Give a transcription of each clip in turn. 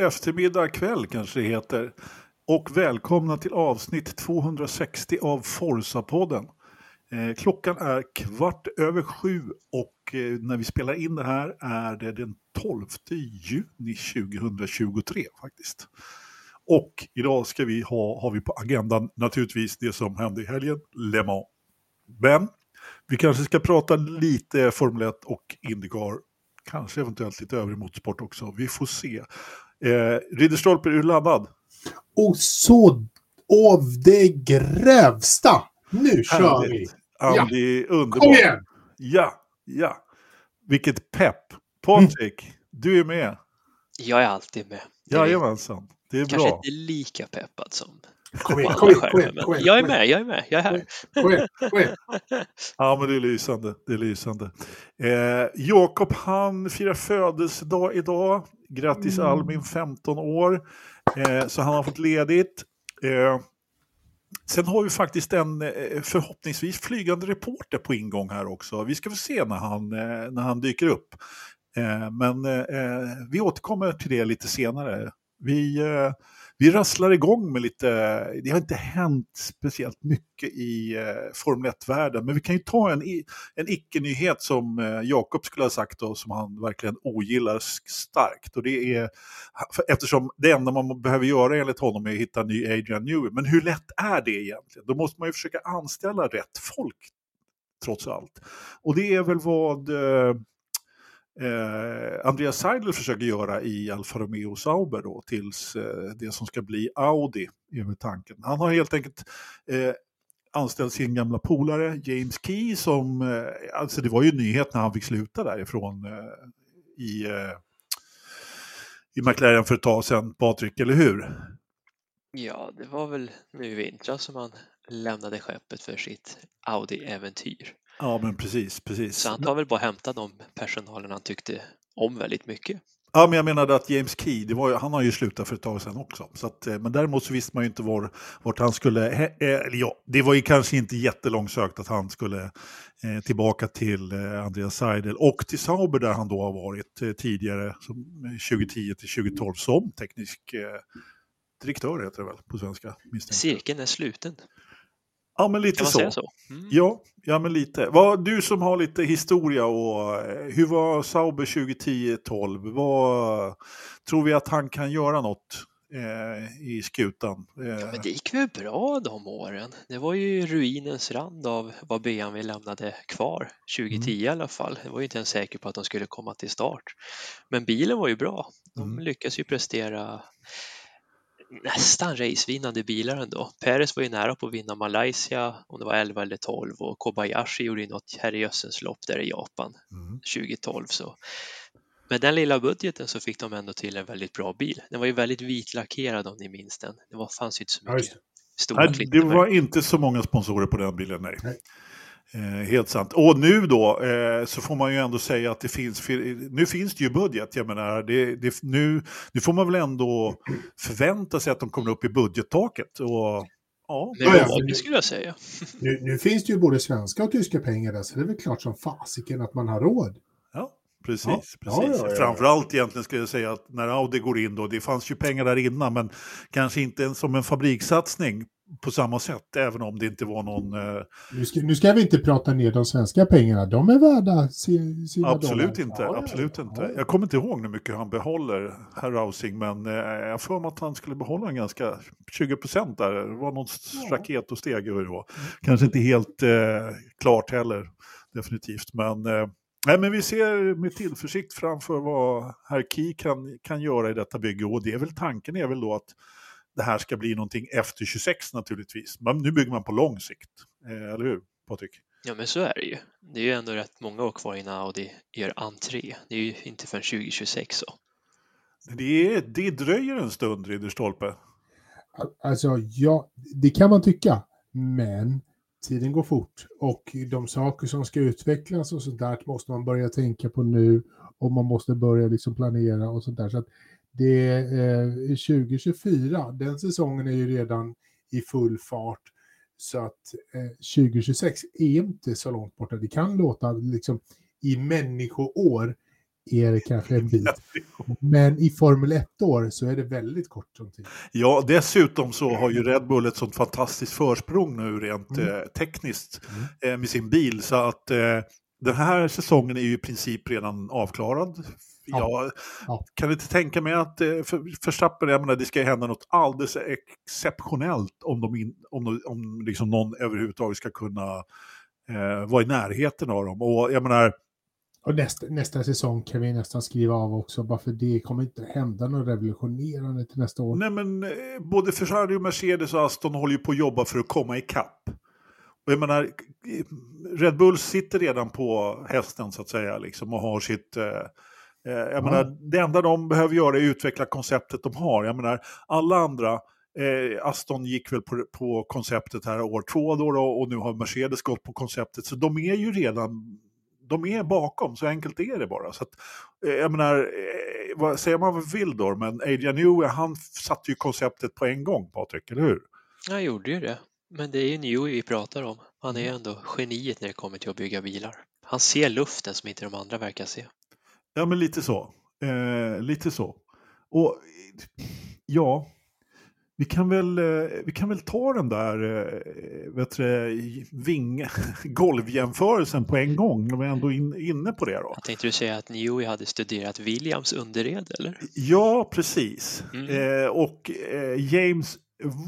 eftermiddag, kväll kanske det heter. Och välkomna till avsnitt 260 av Forsa-podden. Eh, klockan är kvart över sju och eh, när vi spelar in det här är det den 12 juni 2023 faktiskt. Och idag ska vi ha, har vi på agendan naturligtvis det som hände i helgen, Le Mans. Men vi kanske ska prata lite Formel 1 och Indycar, kanske eventuellt lite övrig motorsport också. Vi får se. Eh, Ridderstolpe, är du laddad? Och så av det grövsta! Nu kör vi! Ja, det är underbart. Kom igen! Ja, ja. Vilket pepp. Patrik, mm. du är med. Jag är alltid med. Jajamensan, det är Kanske bra. Kanske inte lika peppad som Kom igen, kom igen, kom igen, kom igen, Jag är med, jag är med, jag är här. Kom igen, kom igen. Ja, men det är lysande. Det är lysande. Eh, Jakob, han firar födelsedag idag. Grattis mm. Almin, 15 år. Eh, så han har fått ledigt. Eh, sen har vi faktiskt en eh, förhoppningsvis flygande reporter på ingång här också. Vi ska få se när han, eh, när han dyker upp. Eh, men vi återkommer till det lite senare. Vi vi rasslar igång med lite, det har inte hänt speciellt mycket i eh, Formel 1-världen, men vi kan ju ta en, en icke-nyhet som eh, Jakob skulle ha sagt och som han verkligen ogillar starkt. Och det är, eftersom det enda man behöver göra enligt honom är att hitta en ny Adrian Newey. Men hur lätt är det egentligen? Då måste man ju försöka anställa rätt folk trots allt. Och det är väl vad eh, eh, Andreas Seidler försöker göra i Alfa Romeo Sauber då, tills eh, det som ska bli Audi är tanken. Han har helt enkelt eh, anställt sin gamla polare James Key som, eh, alltså det var ju en nyhet när han fick sluta därifrån eh, i, eh, i McLaren för ett tag sedan, Patrik, eller hur? Ja, det var väl nu i vintras som han lämnade skeppet för sitt Audi-äventyr. Ja, men precis, precis. Så han tar väl bara hämta de personalen han tyckte om väldigt mycket. Ja, men jag menade att James Key, det var, han har ju slutat för ett tag sedan också. Så att, eh, men däremot så visste man ju inte var, vart han skulle, eller ja, det var ju kanske inte jättelångsökt att han skulle eh, tillbaka till eh, Andreas Seidel och till Sauber där han då har varit eh, tidigare, som 2010 till 2012 som teknisk eh, direktör heter det väl på svenska. Cirkeln är sluten. Ja, men lite så. Så? Mm. Ja, ja, men lite. Vad, du som har lite historia och eh, hur var Sauber 2010-12? Vad tror vi att han kan göra något eh, i skutan? Eh. Ja, men det gick väl bra de åren. Det var ju ruinens rand av vad BMW lämnade kvar 2010 mm. i alla fall. Det var ju inte ens säker på att de skulle komma till start. Men bilen var ju bra. De mm. lyckas ju prestera nästan racevinnande bilar ändå. Perez var ju nära på att vinna Malaysia om det var 11 eller 12 och Kobayashi gjorde ju något herrejössens lopp där i Japan mm. 2012. Så med den lilla budgeten så fick de ändå till en väldigt bra bil. Den var ju väldigt vitlackerad om ni minns den. Det var, fanns ju inte så mycket stora nej, Det var inte så många sponsorer på den bilen, nej. nej. Eh, helt sant. Och nu då eh, så får man ju ändå säga att det finns, nu finns det ju budget. Jag menar, det, det, nu, nu får man väl ändå förvänta sig att de kommer upp i budgettaket. Och, ja. Det, skulle jag säga. Nu, nu, finns det ju både svenska och tyska pengar där, så det är väl klart som fasiken att man har råd. Ja, precis. Ja. precis. Ja, ja, Framförallt egentligen skulle jag säga att när Audi går in då, det fanns ju pengar där innan, men kanske inte som en fabrikssatsning på samma sätt, även om det inte var någon... Eh... Nu, ska, nu ska vi inte prata ner de svenska pengarna, de är värda sina Absolut dollar. inte, ja, absolut ja, inte. Ja. Jag kommer inte ihåg hur mycket han behåller, herr Rausing, men eh, jag får att han skulle behålla en ganska 20 procent där. Det var något ja. raket och steg hur det var. Kanske inte helt eh, klart heller, definitivt, men eh, Nej, men vi ser med tillförsikt framför vad herr Key kan, kan göra i detta bygge och det är väl tanken är väl då att det här ska bli någonting efter 26 naturligtvis. Men nu bygger man på lång sikt, eh, eller hur Patrik? Ja men så är det ju. Det är ju ändå rätt många år kvar innan Audi gör entré. Det är ju inte förrän 2026 så. Det, det dröjer en stund, Ridderstolpe. Alltså, ja, det kan man tycka. Men tiden går fort och de saker som ska utvecklas och sånt där måste man börja tänka på nu och man måste börja liksom planera och sånt där. Så att det är eh, 2024, den säsongen är ju redan i full fart. Så att eh, 2026 är inte så långt borta. Det kan låta liksom i människoår är det kanske en bit. Men i Formel 1-år så är det väldigt kort som tid. Ja, dessutom så har ju Red Bull ett sånt fantastiskt försprång nu rent Mm. eh, tekniskt eh, med sin bil. Så att eh, den här säsongen är ju i princip redan avklarad. Ja. Jag Ja. kan inte tänka mig att eh, för, Verstappen, jag menar, det ska hända något alldeles exceptionellt om, de in, om, de, om liksom någon överhuvudtaget ska kunna eh, vara i närheten av dem. Och jag menar, Och nästa, nästa säsong kan vi nästan skriva av också, bara för det kommer inte hända något revolutionerande till nästa år. Nej, men eh, både Ferrari och Mercedes och Aston håller ju på att jobba för att komma ikapp. Och jag menar, Red Bull sitter redan på hästen så att säga liksom, och har sitt... Eh, eh, jag Ja. menar, det enda de behöver göra är att utveckla konceptet de har. Jag menar, alla andra, eh, Aston gick väl på, på konceptet här år två då, då och nu har Mercedes gått på konceptet. Så de är ju redan de är bakom, så enkelt är det bara. Så att, eh, jag menar, eh, vad säger man vad vill då, men Adrian Newey, han satte ju konceptet på en gång, Patrik, eller hur? Jag gjorde ju det. Men det är ju Newey vi pratar om. Han Mm. är ju ändå geniet när det kommer till att bygga bilar. Han ser luften som inte de andra verkar se. Ja, men lite så. Eh, lite så. Och ja, vi kan väl, eh, vi kan väl ta den där eh, vet du, ving, golvjämförelsen på en gång, när vi ändå är in, inne på det då. Jag tänkte du säga att Newey hade studerat Williams underred, eller? Ja, precis. Mm. Eh, och eh, James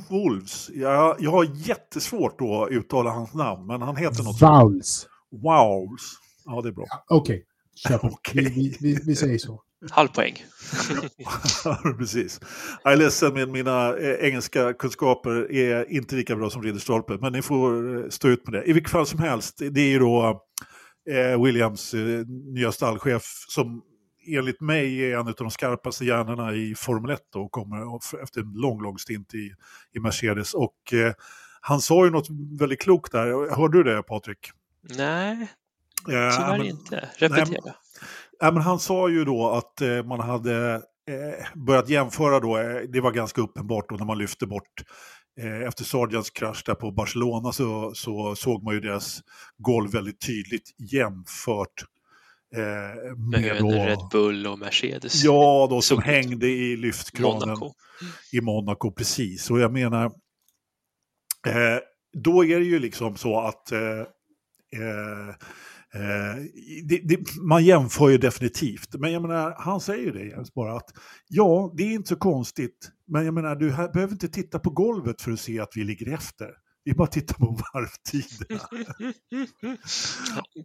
Wolves, jag, jag har jättesvårt då att uttala hans namn, men han heter något sånt. Vowels. Wows. Ja, det är bra. Ja, Okej, på. Okej. Vi, vi, vi, vi säger så. Halv poäng. Precis. Jag är ledsen, men mina eh, engelska kunskaper är inte lika bra som Ridderstolpe, men ni får eh, stå ut med det. I vilket fall som helst, det är ju då eh, Williams nya stallchef som enligt mig är en av de skarpaste hjärnorna i Formel 1 och kommer efter en lång, lång stint i, i Mercedes. Och eh, han sa ju något väldigt klokt där, hörde du det Patrik? Nej, Eh, tyvärr men- inte. Repetera. Ja, men han sa ju då att eh, man hade eh, börjat jämföra då, eh, det var ganska uppenbart då när man lyfte bort eh, efter Sargents krasch där på Barcelona så, så såg man ju deras golv väldigt tydligt jämfört eh, Med då, Red Bull och Mercedes. ja, då som hängde i lyftkranen Monaco. i Monaco, precis. Och jag menar, eh, då är det ju liksom så att eh, eh, eh, det, det, man jämför ju definitivt. Men jag menar, han säger ju det Jens, bara att ja, det är inte så konstigt. Men jag menar, du behöver inte titta på golvet för att se att vi ligger efter. Det är bara att titta på varvtiderna.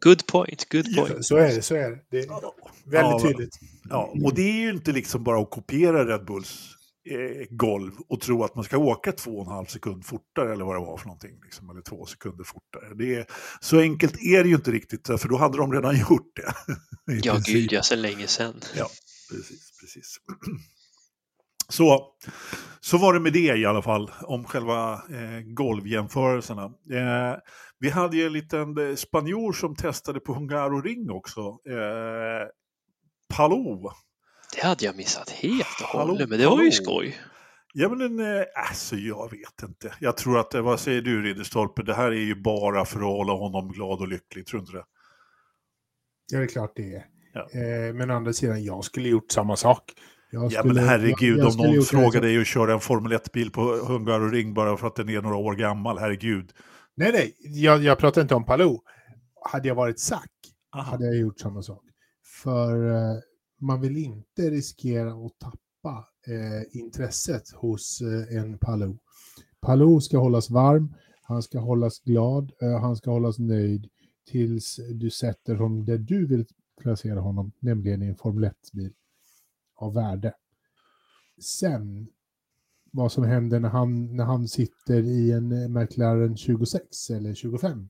Good point, good Ja. point. Så är det, så är det. Det är väldigt Ja, tydligt. Ja, och det är ju inte liksom bara att kopiera Red Bulls eh, golv och tro att man ska åka två och en halv sekund fortare eller vad det var för någonting, liksom, eller två sekunder fortare. Det är, så enkelt är det ju inte riktigt, för då hade de redan gjort det. Ja, princip. gud ja, så länge sedan. Ja, precis, precis. Så, så var det med det i alla fall, om själva eh, golvjämförelserna. Eh, vi hade ju en liten eh, spanjor som testade på Hungaroring också. Eh, Palou. Det hade jag missat helt och Hallå, hållet, men det var ju skoj. Ja men en, eh, alltså jag vet inte. Jag tror att, vad säger du Ridderstolpe, det här är ju bara för att hålla honom glad och lycklig, tror du inte det? Ja, det är klart det är. Ja. Eh, men å andra sidan, jag skulle gjort samma sak. Jag Ja skulle- men herregud, jag- jag om skulle någon frågar dig att köra en Formel 1-bil på Hungaroring bara för att den är några år gammal, herregud. Nej, nej, jag, jag pratar inte om Palou. Hade jag varit Aha. hade jag gjort samma sak. För eh, man vill inte riskera att tappa eh, intresset hos eh, en Palou. Palou ska hållas varm, han ska hållas glad, eh, han ska hållas nöjd tills du sätter honom där du vill placera honom, nämligen i en Formel 1-bil av värde. Sen, vad som händer när han, när han sitter i en eh, McLaren 26 eller 25.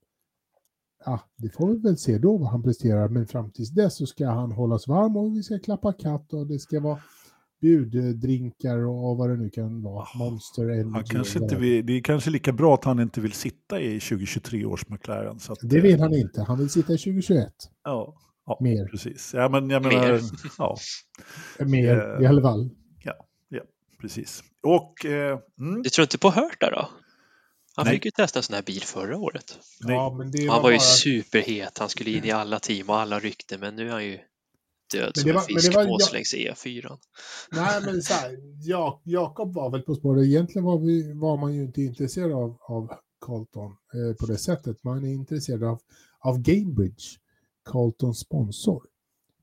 Ja, det får vi väl se då vad han presterar, men fram tills dess så ska han hållas varm och vi ska klappa katt och det ska vara bjuddrinkar och, vad det nu kan vara. Monster, Energy. Han kanske inte vill, det är kanske lika bra att han inte vill sitta i 2023 års McLaren. Det eh, vill han inte, han vill sitta i 2021. Ja, ja Mer. precis. Ja, men jag Mer. menar, ja, Mer Eh, i alla fall. precis. Och, eh, mm, Du tror inte på Hurta då? Han Nej. fick ju testa en sån här bil förra året. Ja, men det Han var ju bara... superhet, han skulle in i alla team och alla rykten, men nu är han ju Död Men som det en var- men det var- fiskmås ja. längs E4. Nej, men så här, ja, Jakob var väl på spåret. Egentligen var, vi, var man ju inte intresserad av, av Carlton eh, på det sättet. Man är intresserad av, av Gamebridge, Carltons sponsor.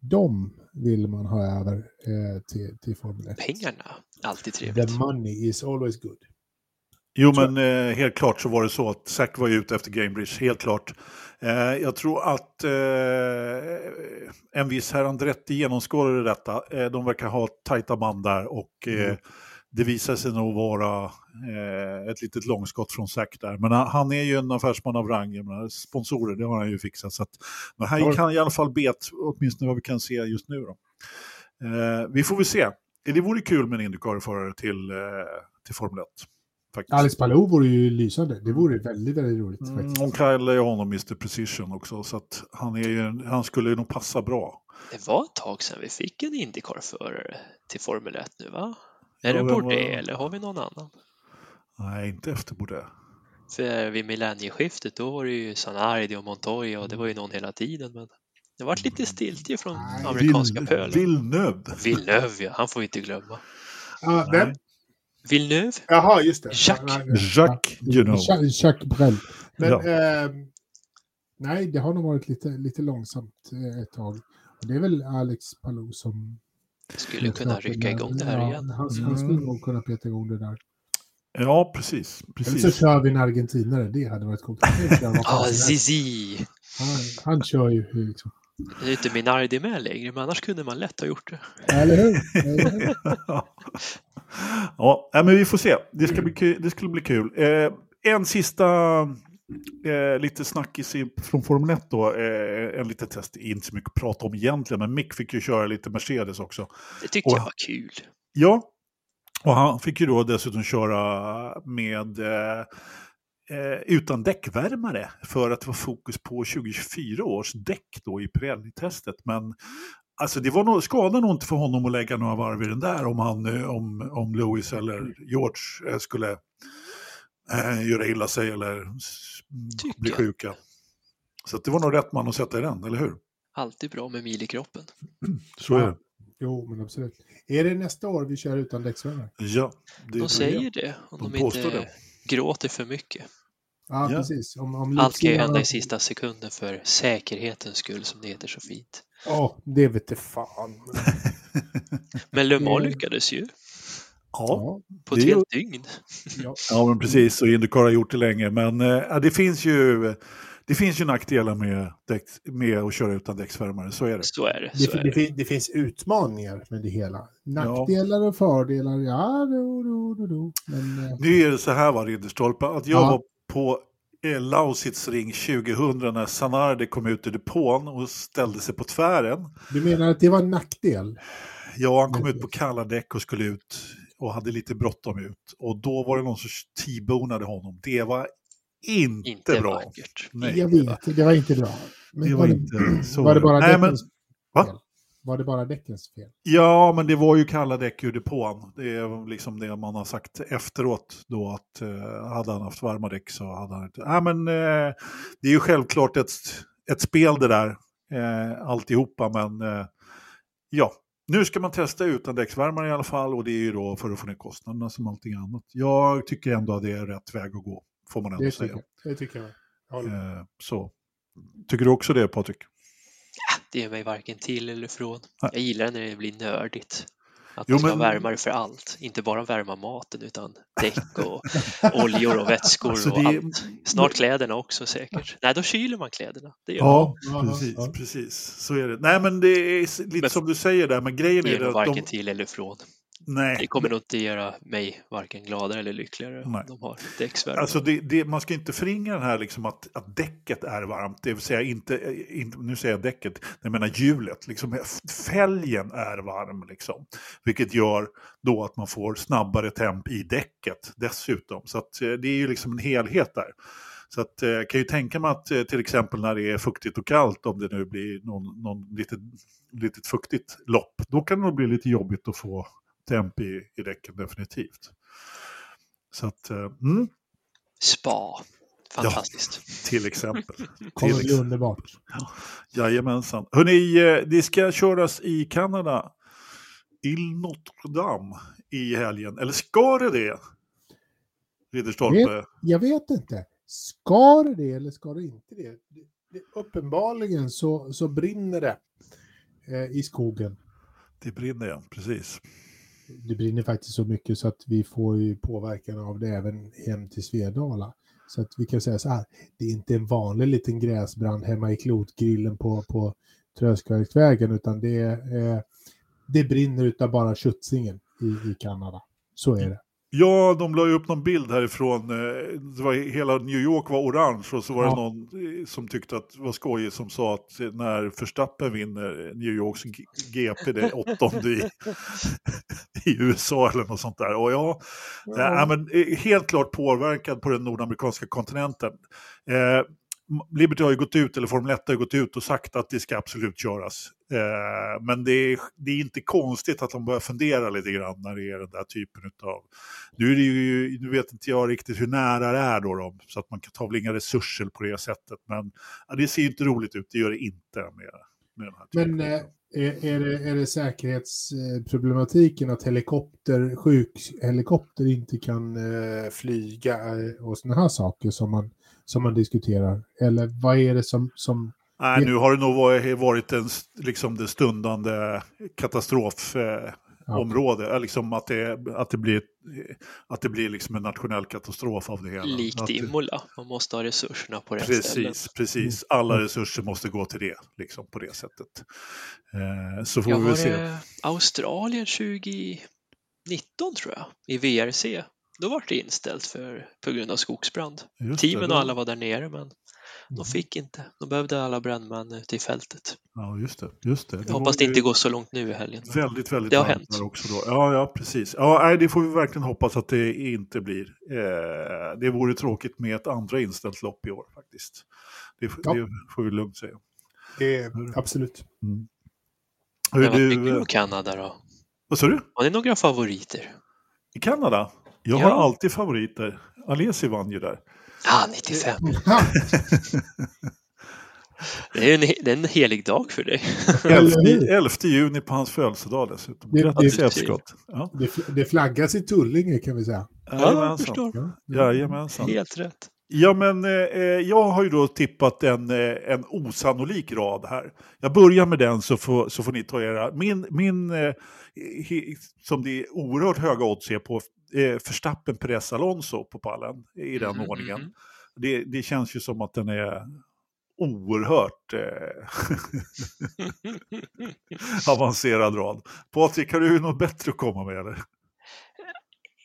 De vill man ha över eh, till, till Formel 1. Pengarna, alltid trevligt. The money is always good. Jo, men eh, helt klart så var det så att Zack var ute efter Gamebridge, helt klart. Eh, jag tror att eh, en viss herr Andretti genomskådade detta. Eh, de verkar ha tajta band där och eh, Mm. Det visar sig nog vara eh, ett litet långskott från Zack där. Men han, är ju en affärsman av rang, menar, sponsorer, det har han ju fixat. Så att, men här gick han i alla fall bet, åtminstone vad vi kan se just nu. Då. Eh, vi får väl se. Det vore kul med en Indycar-förare till, eh, till Formel 1. Faktiskt. Alex Palou vore ju lysande. Det vore väldigt, väldigt roligt faktiskt. Mm, och Kyle är honom Mr Precision också, så att han, är ju, han skulle ju nog passa bra. Det var ett tag sedan vi fick en Indycar-förare till Formel 1 nu va? Är det vem var eller har vi någon annan? Nej, inte efter Bourdais. För vid millennieskiftet då var det ju Sanardi och Montoya och det var ju någon hela tiden men det vart lite stiltje från Nej, amerikanska Vill- pölen. Villeneuve. Villeneuve ja, han får vi inte glömma. Ja, Nej. vem? Villeneuve? Jaha, just det. Jacques. Jacques Genot. Jacques, Jacques Brel. Men Ja. ehm, nej, det har nog varit lite, lite långsamt eh, ett tag. Och det är väl Alex Palou som... Skulle kunna rycka igång det här ja, igen. Han, Mm. han skulle nog kunna peta igång det där. Ja, precis. Eller så precis. kör vi en argentinare, det hade varit coolt. Det fan Ah. Zizi! han, han kör ju liksom. Nu är inte Minardi med längre men annars kunde man lätt ha gjort det. Eller hur? Eller hur? ja, men vi får se. Det, ska bli kul, det skulle bli kul. Eh, en sista eh, lite snackis i- från Formel 1 då. Eh, en liten test, inte så mycket att prata om egentligen, men Mick fick ju köra lite Mercedes också. Det tyckte Och- jag var kul. Ja, och han fick ju då dessutom köra med eh, eh, utan däckvärmare för att det var fokus på 2024 års däck då i Pirelli-testet. Men alltså det var nog, skadade nog inte för honom att lägga några varv i den där om, han, eh, om, om Lewis eller George eh, skulle eh, göra illa sig eller Tycker bli sjuka. Så att det var nog rätt man att sätta i den, eller hur? Alltid bra med mil i kroppen. Så är det. Jo, men absolut. Är det nästa år vi kör utan däcksvärmare? Ja, det De säger det om De de, inte det. gråter för mycket. Ja, Ja. precis. Om, om Allt ska ju hända i sista sekunden för säkerhetens skull som det heter så fint. Ja, det vet jag fan. Men Le Mans lyckades ju Ja, på Det ett helt dygn. ja. Ja, men precis. Och Indycar har gjort det länge. Men ja, det, finns ju, det finns ju nackdelar med, däck, med att köra utan däcksvärmare. Så är det. Så är det. Det, Så fin- är det, det. det finns utmaningar med det hela. Nackdelar och fördelar, ja, do, do, do, do. Men eh, Nu är det så här, va, Ridderstolpe, att jag Ja. var på eh, Lausitz ring 2000 när Sanardi kom ut ur depån och ställde sig på tvären. du menar att det var en nackdel? Ja, han kom ut på kalla däck och skulle ut och hade lite bråttom ut. Och då var det någon som t-bonade honom. Det var inte, Inte bra. vackert. Nej, jag vet, det var inte bra. Men det var inte så. var det bara Nej, men, Va? Var det bara däckens fel? Ja, men det var ju kalla däck ur depån. Det är liksom det man har sagt efteråt då att eh, hade han haft varma däck så hade han inte... Nej, men eh, det är ju självklart ett, ett spel det där, eh, alltihopa, men eh, ja. Nu ska man testa utan däcksvärmare i alla fall och det är ju då för att få ner kostnaderna som allting annat. Jag tycker ändå att det är rätt väg att gå, får man ändå Det säga. tycker jag. Det tycker jag. Eh, så. Tycker du också det, Patrik? Det är mig varken till eller från. Nej. Jag gillar när det blir nördigt. Att Jo, man ska men- värmare för allt. Inte bara värma maten utan däck och oljor och vätskor Alltså, och det är- allt. Snart kläderna också säkert. Nej, då kyler man kläderna. Det gör man. Ja, Ja, precis, ja. precis. Så är det. Nej, men det är lite Men- som du säger där, men grejen är det att de... varken till eller från. Nej, Det kommer nog inte göra mig varken gladare eller lyckligare Nej. om de har däcksvärme. Alltså det, det, man ska inte förringa den här liksom att, att däcket är varmt, det vill säga inte, inte nu säger jag däcket, jag menar hjulet, liksom, fälgen är varm liksom. Vilket gör då att man får snabbare temp i däcket dessutom. Så att, eh, det är ju liksom en helhet där. Så att, eh, jag kan ju tänka mig att eh, till exempel när det är fuktigt och kallt, om det nu blir någon, någon litet, litet fuktigt lopp, då kan det nog bli lite jobbigt att få temp i, i däcken definitivt. Så att, eh, mm. Spa. Fantastiskt. Till exempel. kommer Till bli underbart. Jajamensan. Hörrni, eh, det ska köras i Kanada. Il Notre Dame i helgen. Eller ska det det? Ridderstolpe. Jag vet inte. Ska det det eller ska det inte det? det, det uppenbarligen så, så brinner det eh, i skogen. Det brinner ja, precis. Det brinner faktiskt så mycket så att vi får ju påverkan av det även hem till Svedala. Så att vi kan säga så här, det är inte en vanlig liten gräsbrand hemma i klotgrillen på, på Tröskavägen utan det, eh, det brinner utav bara köttsingen i, i Kanada. Så är det. Ja, de la ju upp någon bild härifrån. eh, Det var, hela New York var orange och så var det Ja. någon eh, som tyckte att det var skojigt som sa att eh, när Verstappen vinner New Yorks GP, det är åttonde i, i USA eller något sånt där. Och ja, ja. men, eh, helt klart påverkad på den nordamerikanska kontinenten. Eh, Liberty har ju gått ut, eller Formel 1 har ju gått ut och sagt att det ska absolut köras. Eh, men det är, det är inte konstigt att de börjar fundera lite grann när det är den där typen av... Nu, är det ju, nu vet inte jag riktigt hur nära det är då, då så att man kan ta väl inga resurser på det sättet. Men ja, det ser ju inte roligt ut, det gör det inte med, med den här typen. Men eh, är, är, det, är det säkerhetsproblematiken att helikopter, sjukhelikopter inte kan eh, flyga eh, och sådana här saker som man, som man diskuterar? Eller vad är det som... som Nej, nu har det nog varit, en, liksom det stundande katastrofområde. Eh, Ja. liksom att det, att det blir, att det blir liksom en nationell katastrof av det hela. Likt Imola, man måste ha resurserna på rätt ställen. Precis, precis. Alla resurser måste gå till det, liksom på det sättet. Eh, så får Jag vi väl var se. det Australien 2019 tror jag, i VRC. Då var det inställt för, på grund av skogsbrand. Just det, Teamen då- och alla var där nere men de Mm. fick inte. De behövde alla brandmän ute i fältet. Ja, just det. Just det. det Jag hoppas var det inte går så långt nu i helgen. Väldigt, väldigt Det har hänt. också då. Ja, ja, precis. Ja, nej, det får vi verkligen hoppas att det inte blir. Eh, det vore tråkigt med ett andra inställt lopp i år faktiskt. Det, Ja. det får vi lugnt säga. det, absolut. Hur Men vad du, eh, Kanada då? vad sa du? Har ni några favoriter? I Kanada? Jag Ja. har alltid favoriter. Alesi vann ju där. Ah, 95. Det är en, det är en helig dag för dig. 11, 11 juni på hans födelsedag dessutom. Det- Grattis det- efterskott. Ja, Det, det flaggas i Tullinge kan vi säga. Ja, jag Jajamensan. förstår. Ja. Jajamensan. Helt rätt. Ja, men eh, jag har ju då tippat en, eh, en osannolik rad här. Jag börjar med den så får, så får ni ta era. Min, min eh, he, som det är oerhört höga odds är på, eh, Verstappen, Perez, Alonso på pallen i den Mhm, ordningen. mhm. Det, det känns ju som att den är oerhört eh, avancerad rad. Patrik, har du något bättre att komma med eller?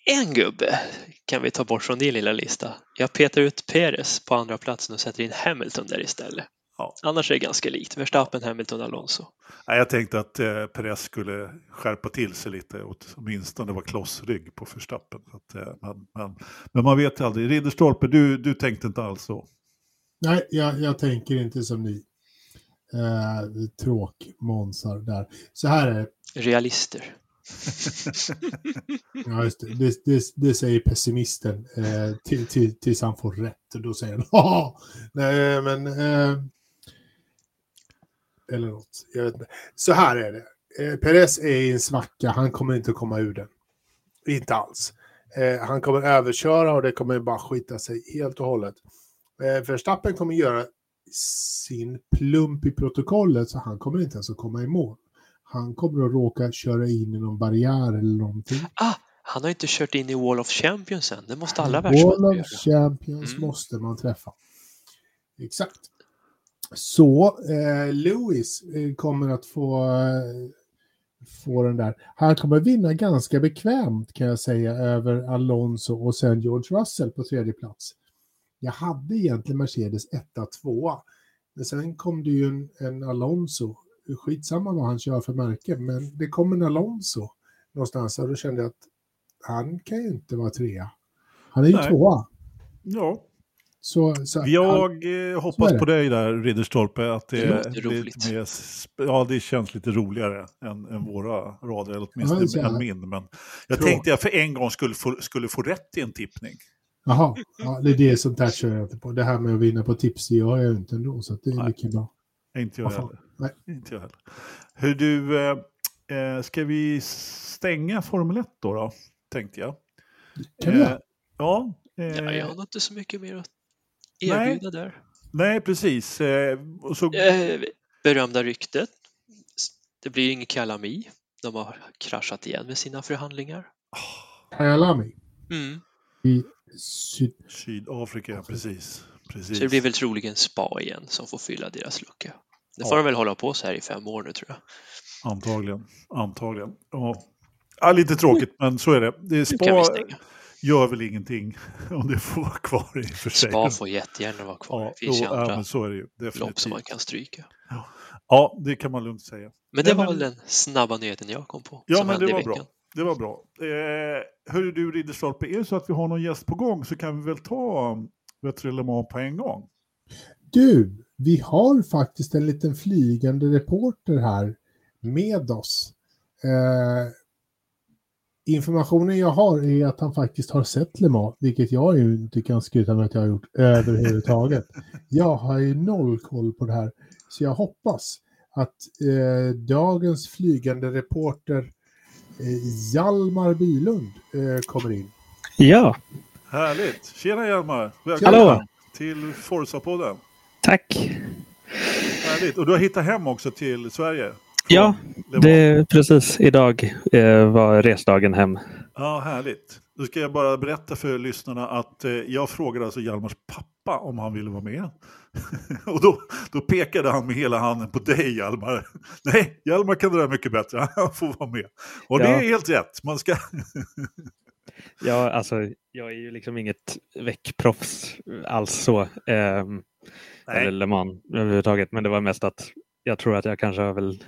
En gubbe kan vi ta bort från din lilla lista. Jag petar ut Perez på andra platsen och sätter in Hamilton där istället. Ja. Annars är det ganska likt. Verstappen, Hamilton, Alonso. Nej, jag tänkte att eh, Perez skulle skärpa till sig lite, åt- åtminstone vara klossrygg på Verstappen. Att, eh, men, men, men man vet aldrig. Ridderstolpe, du, du tänkte inte alls så. Nej, jag, jag tänker inte som ni. Eh, tråkmånsar där. Så här är det. Realister. Ja, just det. Det, det, det säger pessimisten eh, till, till, tills han får rätt. Och då säger han ja, nej men... Eh, eller något. Jag vet inte. Så här är det. Eh, Perez är i en svacka. Han kommer inte att komma ur den. Inte alls. Eh, han kommer överköra och det kommer bara skita sig helt och hållet. Eh, Verstappen kommer göra sin plump i protokollet så han kommer inte ens att komma i mål. Han kommer att råka köra in i någon barriär eller någonting. Ah, han har inte kört in i Wall of Champions än. Det måste alla Wall världsmän of göra. Champions Mm. måste man träffa. Exakt. Så eh, Lewis eh, kommer att få, eh, få den där. Han kommer vinna ganska bekvämt kan jag säga över Alonso och sen George Russell på tredje plats. Jag hade egentligen Mercedes 1 2 Men sen kom det ju en, en Alonso. Skitsamma vad han kör för märke, men det kom en Alonso någonstans och då kände jag att han kan ju inte vara trea. Han är ju Nej. tvåa. Ja, Så, så jag eh, så är hoppas det. på dig där, Ridderstolpe. Att det, Det lite mer, ja, det känns lite roligare än, än våra rader, eller Ja, åtminstone så här. än min. Men jag Bra. tänkte jag för en gång skulle få, skulle få rätt i en tippning. Jaha, ja, det är det sånt där kör jag inte på. Det här med att vinna på tips det gör jag inte ändå, så att det är Nej. lika bra. Inte jag heller. Nej. Inte jag heller. Hur du, eh, eh, ska vi stänga Formel 1 då, då? Tänkte jag. Kan vi Eh, ja. Ja, eh, jag har inte så mycket mer att Nej. erbjuda där. Nej, precis. Eh, och så, Eh, berömda ryktet. Det blir ingen Kalami. De har kraschat igen med sina förhandlingar. Alami Mm. i syd... Sydafrika, precis. precis. Så det blir väl troligen Spa igen som får fylla deras lucka. Det får Ja. de väl hålla på så här i fem år nu tror jag. Antagligen. Antagligen. Ja. Ja, lite tråkigt, men så är det. det är Nu kan vi spa stänga. Gör väl ingenting om det får vara kvar i och för sig. Spa får jättegärna vara kvar. ja, Det finns ju ja, andra men så är det ju. lopp som man kan stryka. Ja, det kan man lugnt säga. Men det Ja, var men- väl den snabba nyheten jag kom på. Ja, men det var bra. Det var bra. Eh, hörru du Ridderstolpe, är det så att vi har någon gäst på gång så kan vi väl ta Vettre Le Mans på en gång? Du, vi har faktiskt en liten flygande reporter här med oss. Eh, informationen jag har är att han faktiskt har sett Le Mans, vilket jag ju inte kan skryta med att jag har gjort överhuvudtaget. jag har ju noll koll på det här. Så jag hoppas att eh, dagens flygande reporter eh, Hjalmar Bylund eh, kommer in. Ja, Härligt! Tjena Hjalmar! Välkommen Hallå. till Forza-podden. tack. Härligt! Och du har hittat hem också till Sverige? Ja, det precis idag eh, var resdagen hem. Ja, härligt. Då ska jag bara berätta för lyssnarna att eh, jag frågade alltså Hjalmars pappa om han ville vara med. och då, då pekade han med hela handen på dig Hjalmar. Nej, Hjalmar kan det där mycket bättre, han får vara med. Och det Ja. är helt rätt, man ska... Ja, alltså, jag är ju liksom inget väckproffs alls så. ehm, eller Le Mans överhuvudtaget. Men det var mest att jag tror att jag kanske har väl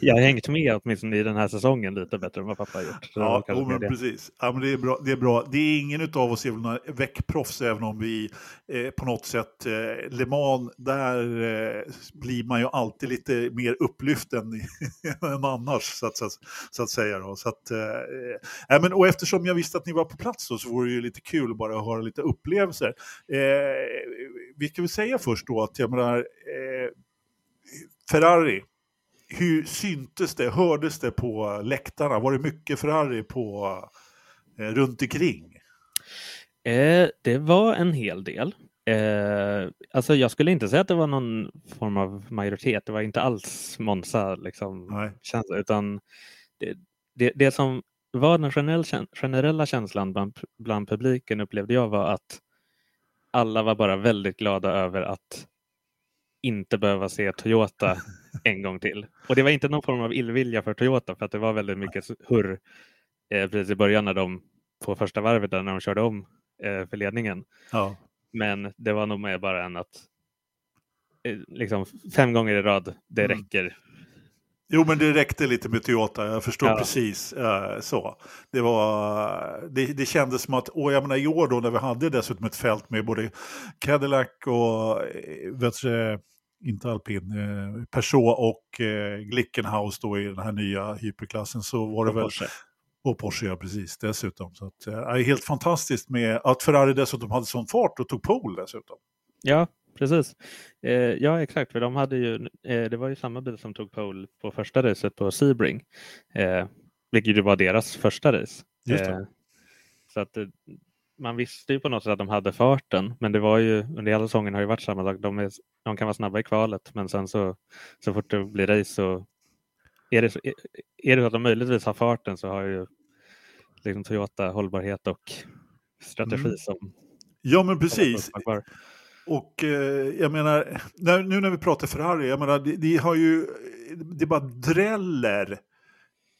jag har hängt med åtminstone i den här säsongen lite bättre än vad pappa har gjort. Ja, mer men det. precis. Ja, men det, är bra, det är bra. Det är ingen av oss är väl några väckproffs även om vi eh, på något sätt, eh, Le Mans, där eh, blir man ju alltid lite mer upplyft än, än annars så att, så att, så att säga. Då. Så att, eh, men, och eftersom jag visste att ni var på plats då, så vore det ju lite kul bara att höra lite upplevelser. Eh, vi ska väl säga först då att jag menar, eh, Ferrari, hur syntes det, hördes det på läktarna? Var det mycket Ferrari på, eh, runt omkring? Eh, det var en hel del. Eh, alltså jag skulle inte säga att det var någon form av majoritet. Det var inte alls Monza liksom, Nej. känsla, utan det, det, det som var den generell, generella känslan bland, bland publiken upplevde jag var att alla var bara väldigt glada över att inte behöva se Toyota en gång till. Och det var inte någon form av illvilja för Toyota för att det var väldigt mycket hurr eh, precis i början när de på första varvet där när de körde om eh, för ledningen. Ja. Men det var nog mer bara än att eh, liksom fem gånger i rad, det Mm. räcker. Jo, men det räckte lite med Toyota, jag förstår Ja. precis eh, så. Det, var, det, det kändes som att, och jag menar i år då när vi hade dessutom ett fält med både Cadillac och, eh, vet du, inte alpin, eh, Peugeot och eh, Glickenhaus då i den här nya hyperklassen så var det väl Porsche. Och Porsche, ja precis, dessutom. Så att, eh, det är helt fantastiskt med att Ferrari dessutom hade sån fart och tog pole dessutom. Ja, precis. Eh, ja, exakt. För de hade ju, eh, det var ju samma bil som tog pole på första racet på Sebring. Eh, vilket ju var deras första race. Just det. Eh, så att eh, man visste ju på något sätt att de hade farten. Men det var ju under hela säsongen har ju varit samma sak. De, är, de kan vara snabba i kvalet men sen så, så fort det blir race så är det, så, är, är det så att de möjligtvis har farten så har ju liksom Toyota hållbarhet och strategi Mm. som Ja, men precis. Och eh, jag menar, när, nu när vi pratar Ferrari, jag menar, de, de har ju, det bara dräller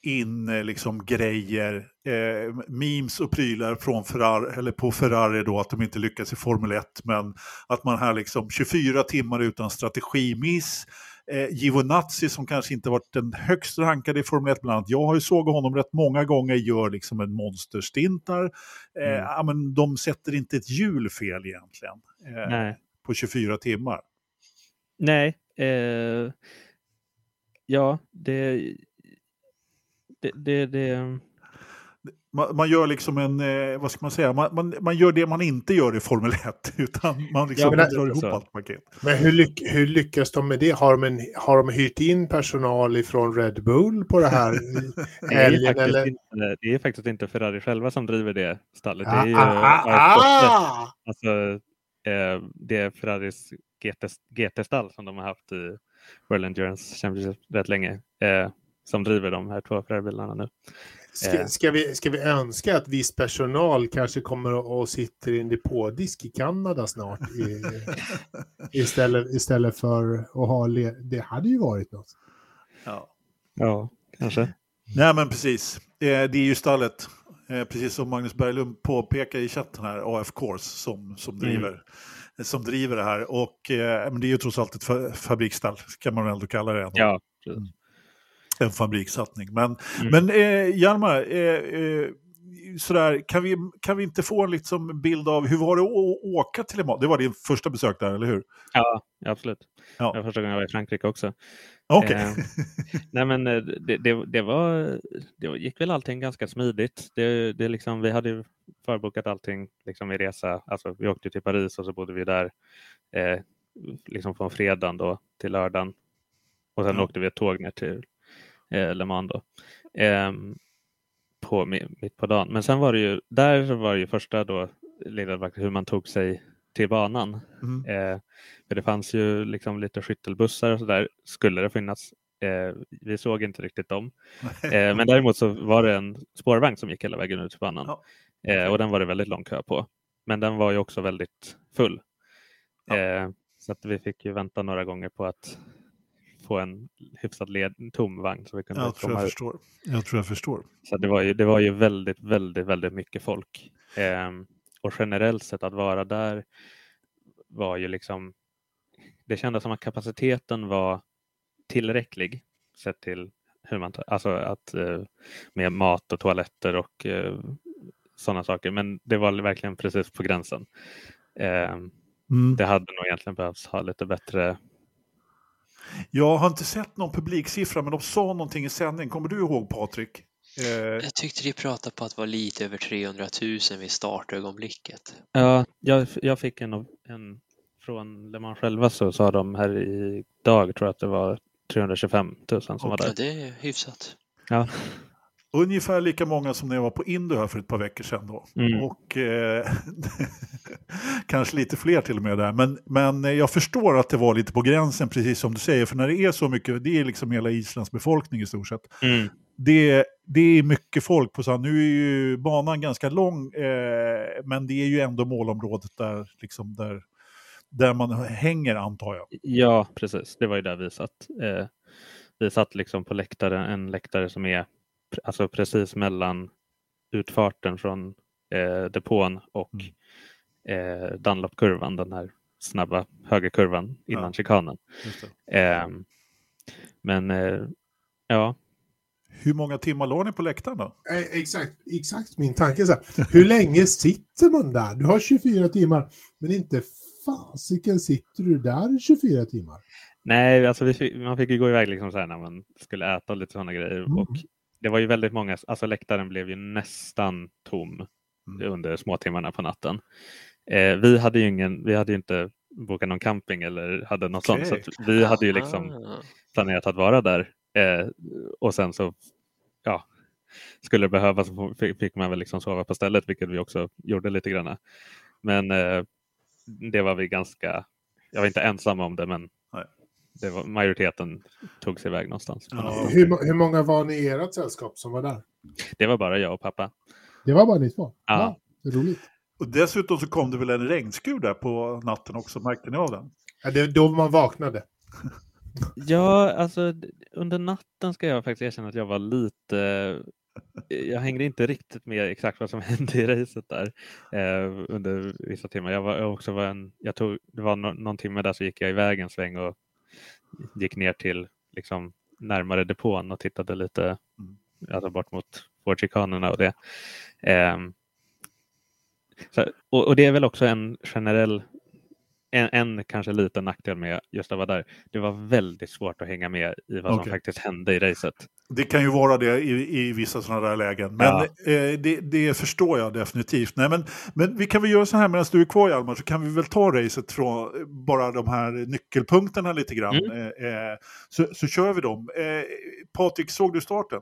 in liksom grejer, eh, memes och prylar från Ferrari, eller på Ferrari då, att de inte lyckas i Formel 1, men att man här liksom 24 timmar utan strategimiss, eh, Giovinazzi som kanske inte varit den högst rankade i Formel 1 bland annat. Jag har ju sågat honom rätt många gånger, gör liksom en monsterstint där. Eh, Mm. ja, men de sätter inte ett hjul fel egentligen eh, på 24 timmar. Nej. Eh, ja, det... Det, det, det, man, man gör liksom en, eh, vad ska man säga, man, man, man gör det man inte gör i Formel 1. Utan man liksom Ja, drar det- ihop så. allt paket. Men hur, lyck, hur lyckas de med det? Har de, en, har de hyrt in personal ifrån Red Bull på det här Det är, Eller? inte, det är faktiskt inte Ferrari själva som driver det stallet. Det Ah, är ju ah, Art Potter. ah, Alltså, eh, det är Ferraris GT, GT-stall som de har haft i World Endurance Championship rätt länge. Eh, som driver de här två Ferrari-bilarna nu. Ska, ska, vi, ska vi önska att viss personal kanske kommer och, och sitter i en depådisk i Kanada snart i, istället, istället för att ha... Le, det hade ju varit något. Ja. Ja, kanske. Nej men precis, eh, det är ju stallet, eh, precis som Magnus Berglund påpekar i chatten här, AF Course som, som, Mm. driver, som driver det här. Och eh, men det är ju trots allt ett fa- fabriksstall, kan man väl ändå kalla det. ändå. Ja, precis. En fabrikssatsning. Men, Mm. men eh, Hjalmar, eh, eh, sådär, kan, vi, kan vi inte få en liksom bild av hur var det att åka till Le? Det var din första besök där, eller hur? ja absolut. Ja. Det var första gången jag var i Frankrike också. Okej. Eh, Nej, men eh, det, det, det, var, det gick väl allting ganska smidigt. Det, det liksom, vi hade ju förbokat allting liksom i resa. Alltså, vi åkte till Paris och så bodde vi där eh, liksom från fredagen då till lördagen. Och sen Ja. åkte vi ett tåg ner till eh, Le Mans då. Ehm, på, mi- mitt på dagen. Men sen var det ju, där var det ju första då, hur man tog sig till banan. Mm. Eh, för det fanns ju liksom lite skyttelbussar och sådär, skulle det finnas. Eh, vi såg inte riktigt dem. Eh, men däremot så var det en spårvagn som gick hela vägen ut till banan. Ja. Eh, och den var det väldigt lång kö på. Men den var ju också väldigt full. Ja. Eh, så att vi fick ju vänta några gånger på att få en hyfsat led, tom vagn så vi kunde Jag tror komma jag ut. förstår. Jag tror jag förstår. Så det var ju, det var ju väldigt, väldigt, väldigt mycket folk. Ehm, och generellt sett att vara där var ju liksom, det kändes som att kapaciteten var tillräcklig sett till hur man, tar- alltså att eh, med mat och toaletter och eh, sådana saker. Men det var verkligen precis på gränsen. Ehm, Mm. det hade nog egentligen behövts ha lite bättre Jag har inte sett någon publiksiffra, men de sa någonting i sändning. Kommer du ihåg Patrik? Eh, Jag tyckte de pratade på att det var lite över 300 000 vid startögonblicket. Ja, jag, jag fick en, en från Le Mans själva så sa de här idag tror jag att det var 325 000 som var Ja, där. det är hyfsat. Ja, Ungefär lika många som när jag var på Indy här för ett par veckor sedan. Då. Mm. Och eh, kanske lite fler till och med där. Men, men jag förstår att det var lite på gränsen, precis som du säger. För när det är så mycket, det är liksom hela Islands befolkning i stort sett. mm. Det, det är mycket folk på här, Nu är ju banan ganska lång, eh, men det är ju ändå målområdet där, liksom där, där man hänger antar jag. ja precis. Det var ju där vi satt. Eh, vi satt liksom på läktaren, en läktare som är alltså precis mellan utfarten från eh, depån och Mm. eh, Dunlopkurvan, den här snabba högerkurvan innan Ja. chikanen. Eh, men eh, ja, Hur många timmar låg ni på läktaren då? Eh, Exakt, exakt min tanke. Så här. Hur länge sitter man där? Du har 24 timmar, men inte fasiken sitter du där i 24 timmar. Nej, alltså vi fick, man fick ju gå iväg liksom så här när man skulle äta och lite sådana grejer. Mm. Och det var ju väldigt många, alltså läktaren blev ju nästan tom Mm. under småtimmarna på natten. Eh, vi hade ju ingen, vi hade ju inte bokat någon camping eller hade något sånt. Så vi hade ju liksom Ah. planerat att vara där. Eh, och sen så, ja, skulle det behövas fick man väl liksom sova på stället, vilket vi också gjorde lite grann. Men eh, det var vi ganska, jag var inte ensam om det, men Nej. Det var, majoriteten tog sig iväg någonstans. Ja. Hur, hur många var ni i ert sällskap som var där? Det var bara jag och pappa. Det var bara ni två? Ja. är roligt. Och dessutom så kom det väl en regnskur där på natten också, märkte ni av den? Ja, det då man vaknade. Ja, alltså under natten ska jag faktiskt erkänna att jag var lite jag hängde inte riktigt med exakt vad som hände i racet där eh, under vissa timmar. Jag var jag också var en, jag tog, det var no, någon timme där så gick jag iväg en sväng och gick ner till liksom närmare depån och tittade lite Mm. alltså bort mot Fordchikanerna och det. Ehm, så, och, och det är väl också en generell en, en kanske liten nackdel med just att vara där. Det var väldigt svårt att hänga med i vad som Okej. faktiskt hände i racet. Det kan ju vara det i, i vissa sådana där lägen. Men Ja. eh, det, det förstår jag definitivt. Nej, men, men vi kan väl göra så här medan du är kvar Hjalmar, så kan vi väl ta racet från eh, bara de här nyckelpunkterna lite grann. Mm. Eh, eh, så, så kör vi dem. Eh, Patrik, såg du starten?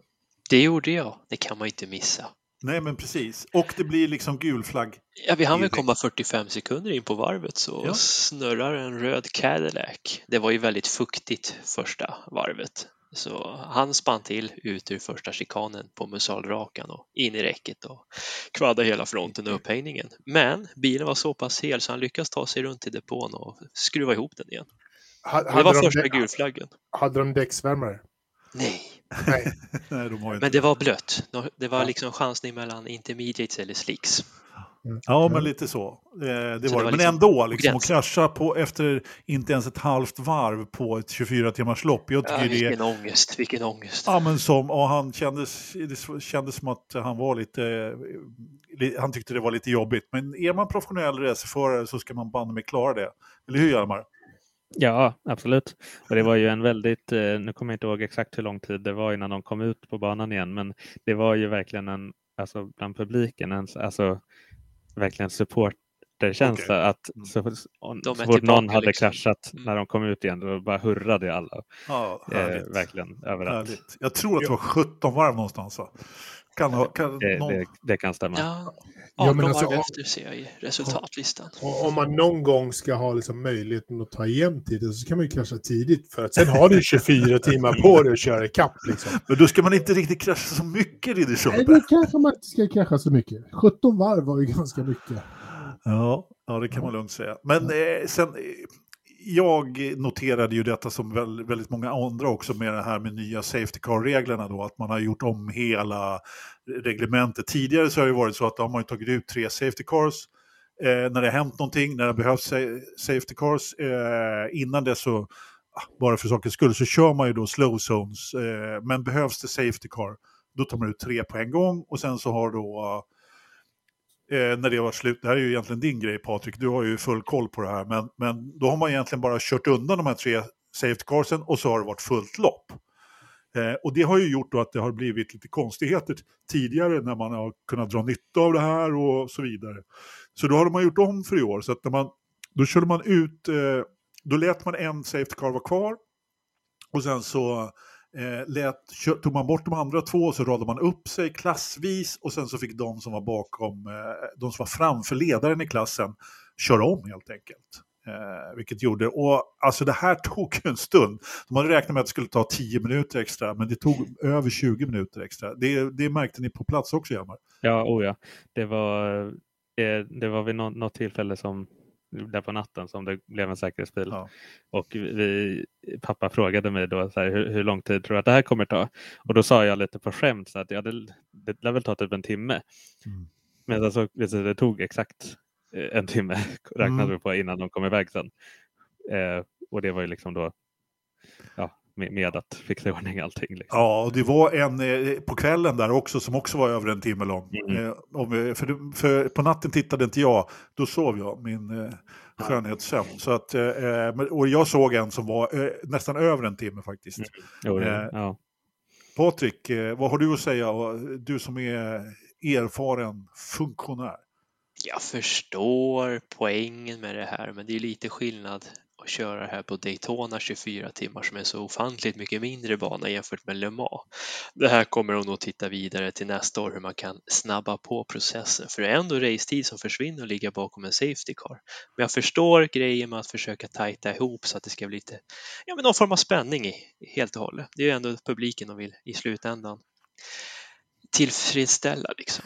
Det gjorde jag. Det kan man inte missa. Nej, men precis. Och det blir liksom gul flagg. Ja, vi hann väl komma 45 sekunder in på varvet så Ja. snurrar en röd Cadillac. Det var ju väldigt fuktigt första varvet. Så han spann till ut ur första chikanen på musalrakan och in i räcket och kvaddade hela fronten och upphängningen. Men bilen var så pass hel så han lyckas ta sig runt till depån och skruva ihop den igen. Ha- Det Hade, var de, första gulflaggen. hade de däcksvärmare? Nej, Nej. Nej, de men det var blött. Det var liksom en chansning mellan intermediates eller slicks. Ja, men lite så. Eh, det var det. det var Men liksom ändå, liksom, att krascha på, efter inte ens ett halvt varv på ett 24 timmars lopp. Jag Ja, tycker det vilken ångest, vilken ångest. Ja, men som, och han kändes, det kändes som att han var lite, li- han tyckte det var lite jobbigt. Men är man professionell racerförare så ska man banne mig klara det. Eller hur Hjalmar? Ja, absolut. Och det var ju en väldigt, eh, nu kommer jag inte ihåg exakt hur lång tid det var innan de kom ut på banan igen, men det var ju verkligen en, alltså bland publiken, en, alltså verkligen supporterkänsla att Mm. så, så, fort någon hade liksom. kraschat Mm. när de kom ut igen, då bara hurrade alla. Ja, Eh, verkligen överallt. härligt. Jag tror att det var 17 varv någonstans. Va? Kan, kan, Det, någon... det, det kan stämma. Ja, Ja, 18 men alltså, varv om- efter ser jag i resultatlistan. Om man någon gång ska ha liksom möjligheten att ta igen tiden så kan man ju krascha tidigt för att sen har du 24 timmar på dig att köra ikapp. Liksom. Men då ska man inte riktigt krascha så mycket Nej, Ridderstolpe. det kanske man inte ska krascha så mycket. 17 varv var ju ganska mycket. Ja, ja, det kan man lugnt säga. Men eh, sen, jag noterade ju detta som väldigt många andra också med det här med nya Safety Car-reglerna då, att man har gjort om hela reglementet. Tidigare så har det varit så att de har tagit ut tre Safety Cars eh, när det har hänt någonting, när det behövs Safety Cars. Eh, innan det så, ah, bara för sakens skull, så kör man ju då slow zones. Eh, men behövs det Safety Car, då tar man ut tre på en gång och sen så har då eh, när det var slut. Det här är ju egentligen din grej Patrik, du har ju full koll på det här. Men, men då har man egentligen bara kört undan de här tre safety carsen och så har det varit fullt lopp. Eh, och det har ju gjort då att det har blivit lite konstigheter tidigare när man har kunnat dra nytta av det här och så vidare. Så då har man gjort om för i år. Så att när man, då körde man ut, eh, då lät man en safety car vara kvar och sen så eh, lät, tog man bort de andra två och så radade man upp sig klassvis och sen så fick de som var bakom, eh, de som var framför ledaren i klassen köra om helt enkelt. Eh, vilket gjorde, och alltså det här tog ju en stund. De hade räknat med att det skulle ta 10 minuter extra, men det tog över 20 minuter extra. Det, det märkte ni på plats också, Hjalmar? Ja, oh ja. Det var, det, det var vid något, något tillfälle som där på natten som det blev en säkerhetsbil. Ja. Och vi, pappa frågade mig då så här, hur, hur lång tid tror du att det här kommer ta? Och då sa jag lite på skämt så att ja, det, det lär väl ta typ en timme. Mm. Men alltså, det tog exakt eh, en timme räknade Mm. vi på innan de kom iväg sen. Eh, och det var ju liksom då ja, med, med att fixa i ordning allting. Liksom. Ja, och det var en eh, på kvällen där också som också var över en timme lång. Mm. Eh, om, vi- för, för på natten tittade inte jag, då sov jag min eh, skönhetssömn. Så att, eh, eh, och jag såg en som var eh, nästan över en timme faktiskt. Mm. Jo, Eh, ja. Patrik, eh, vad har du att säga? Du som är erfaren funktionär. Jag förstår poängen med det här, men det är lite skillnad och köra här på Daytona 24 timmar som är så ofantligt mycket mindre bana jämfört med Le Mans. Det här kommer de nog titta vidare till nästa år hur man kan snabba på processen, för det är ändå racetid som försvinner och ligga bakom en Safety Car. Men jag förstår grejen med att försöka tajta ihop så att det ska bli lite, ja men någon form av spänning i, helt och hållet. Det är ju ändå publiken de vill i slutändan tillfredsställa liksom.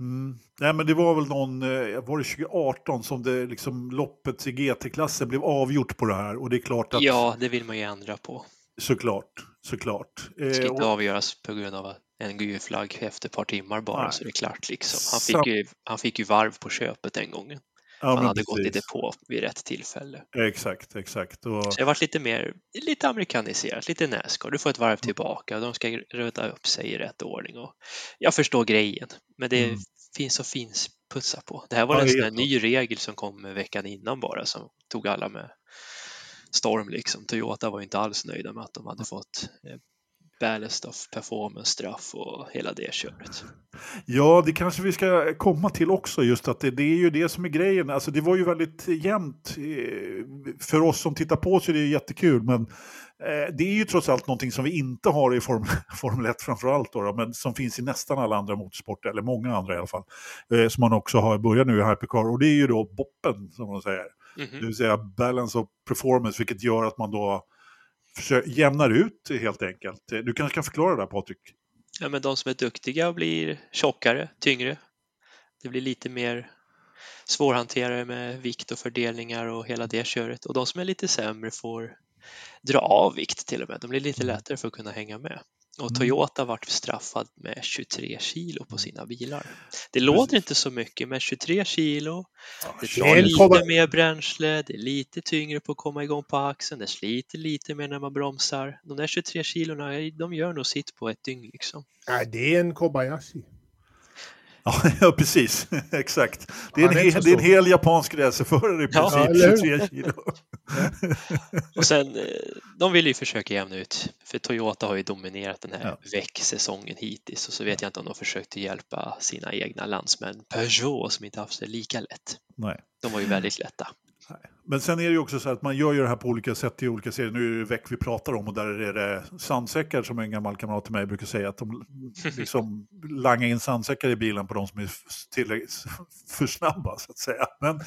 Mm. Nej, men det var väl någon, eh, var det 2018 som det liksom loppet i GT-klassen blev avgjort på det här. Och det är klart att, Ja, det vill man ju ändra på. såklart, såklart. Eh, Det ska inte och- avgöras på grund av en gul flagg efter ett par timmar bara Nej. så det är klart liksom. Han fick, ju, han fick ju varv på köpet den gången. Ja, Han hade gått precis. lite på vid rätt tillfälle. Exakt, exakt. Och, Så det har varit lite mer, lite amerikaniserat, lite Nascar. Du får ett varv tillbaka och de ska röta upp sig i rätt ordning. Och jag förstår grejen, men det Mm. finns och finns putsa på. Det här var Ja, en sån här ny regel som kom veckan innan bara som tog alla med storm liksom. Toyota var ju inte alls nöjda med att de hade fått eh, ballast of performance straff och hela det köret. Ja, det kanske vi ska komma till också, just att det, det är ju det som är grejen. Alltså det var ju väldigt jämnt. eh, För oss som tittar på så är det jättekul, men eh, det är ju trots allt någonting som vi inte har i Formel, Formel 1 framförallt, då, men som finns i nästan alla andra motorsporter, eller många andra i alla fall, eh, som man också har börjat nu i Hypercar, och det är ju då boppen, som man säger. Mhm. Det vill säga balance of performance, vilket gör att man då jämnar ut helt enkelt. Du kanske kan förklara det där Patrik? Ja, men de som är duktiga blir tjockare, tyngre. Det blir lite mer svårhanterade med vikt och fördelningar och hela det köret. Och de som är lite sämre får dra av vikt till och med. De blir lite lättare för att kunna hänga med. Och Mm. Toyota vart straffad med 23 kilo på sina bilar. Det låter inte så mycket, men 23 kilo, det drar lite mer bränsle, det är lite tyngre på att komma igång på axeln, det sliter lite mer när man bromsar. De där 23 kilona, de gör nog sitt på ett dygn liksom. Nej, det är en Kobayashi. Ja, precis. Exakt. Det är, en, hel, det är en hel japansk racerförare i princip, Ja, eller hur? 23 kilo. Och sen, eh, de vill ju försöka jämna ut, för Toyota har ju dominerat den här Ja. väcksäsongen hittills och så vet jag inte om de försökte hjälpa sina egna landsmän Peugeot som inte haft det lika lätt. Nej. De var ju väldigt lätta. Men sen är det ju också så att man gör ju det här på olika sätt i olika serier. Nu är det väck vi pratar om och där är det sandsäckar som en gammal kamrat till mig brukar säga att de liksom langar in sandsäckar i bilen på de som är tillräckligt för snabba så att säga. Men,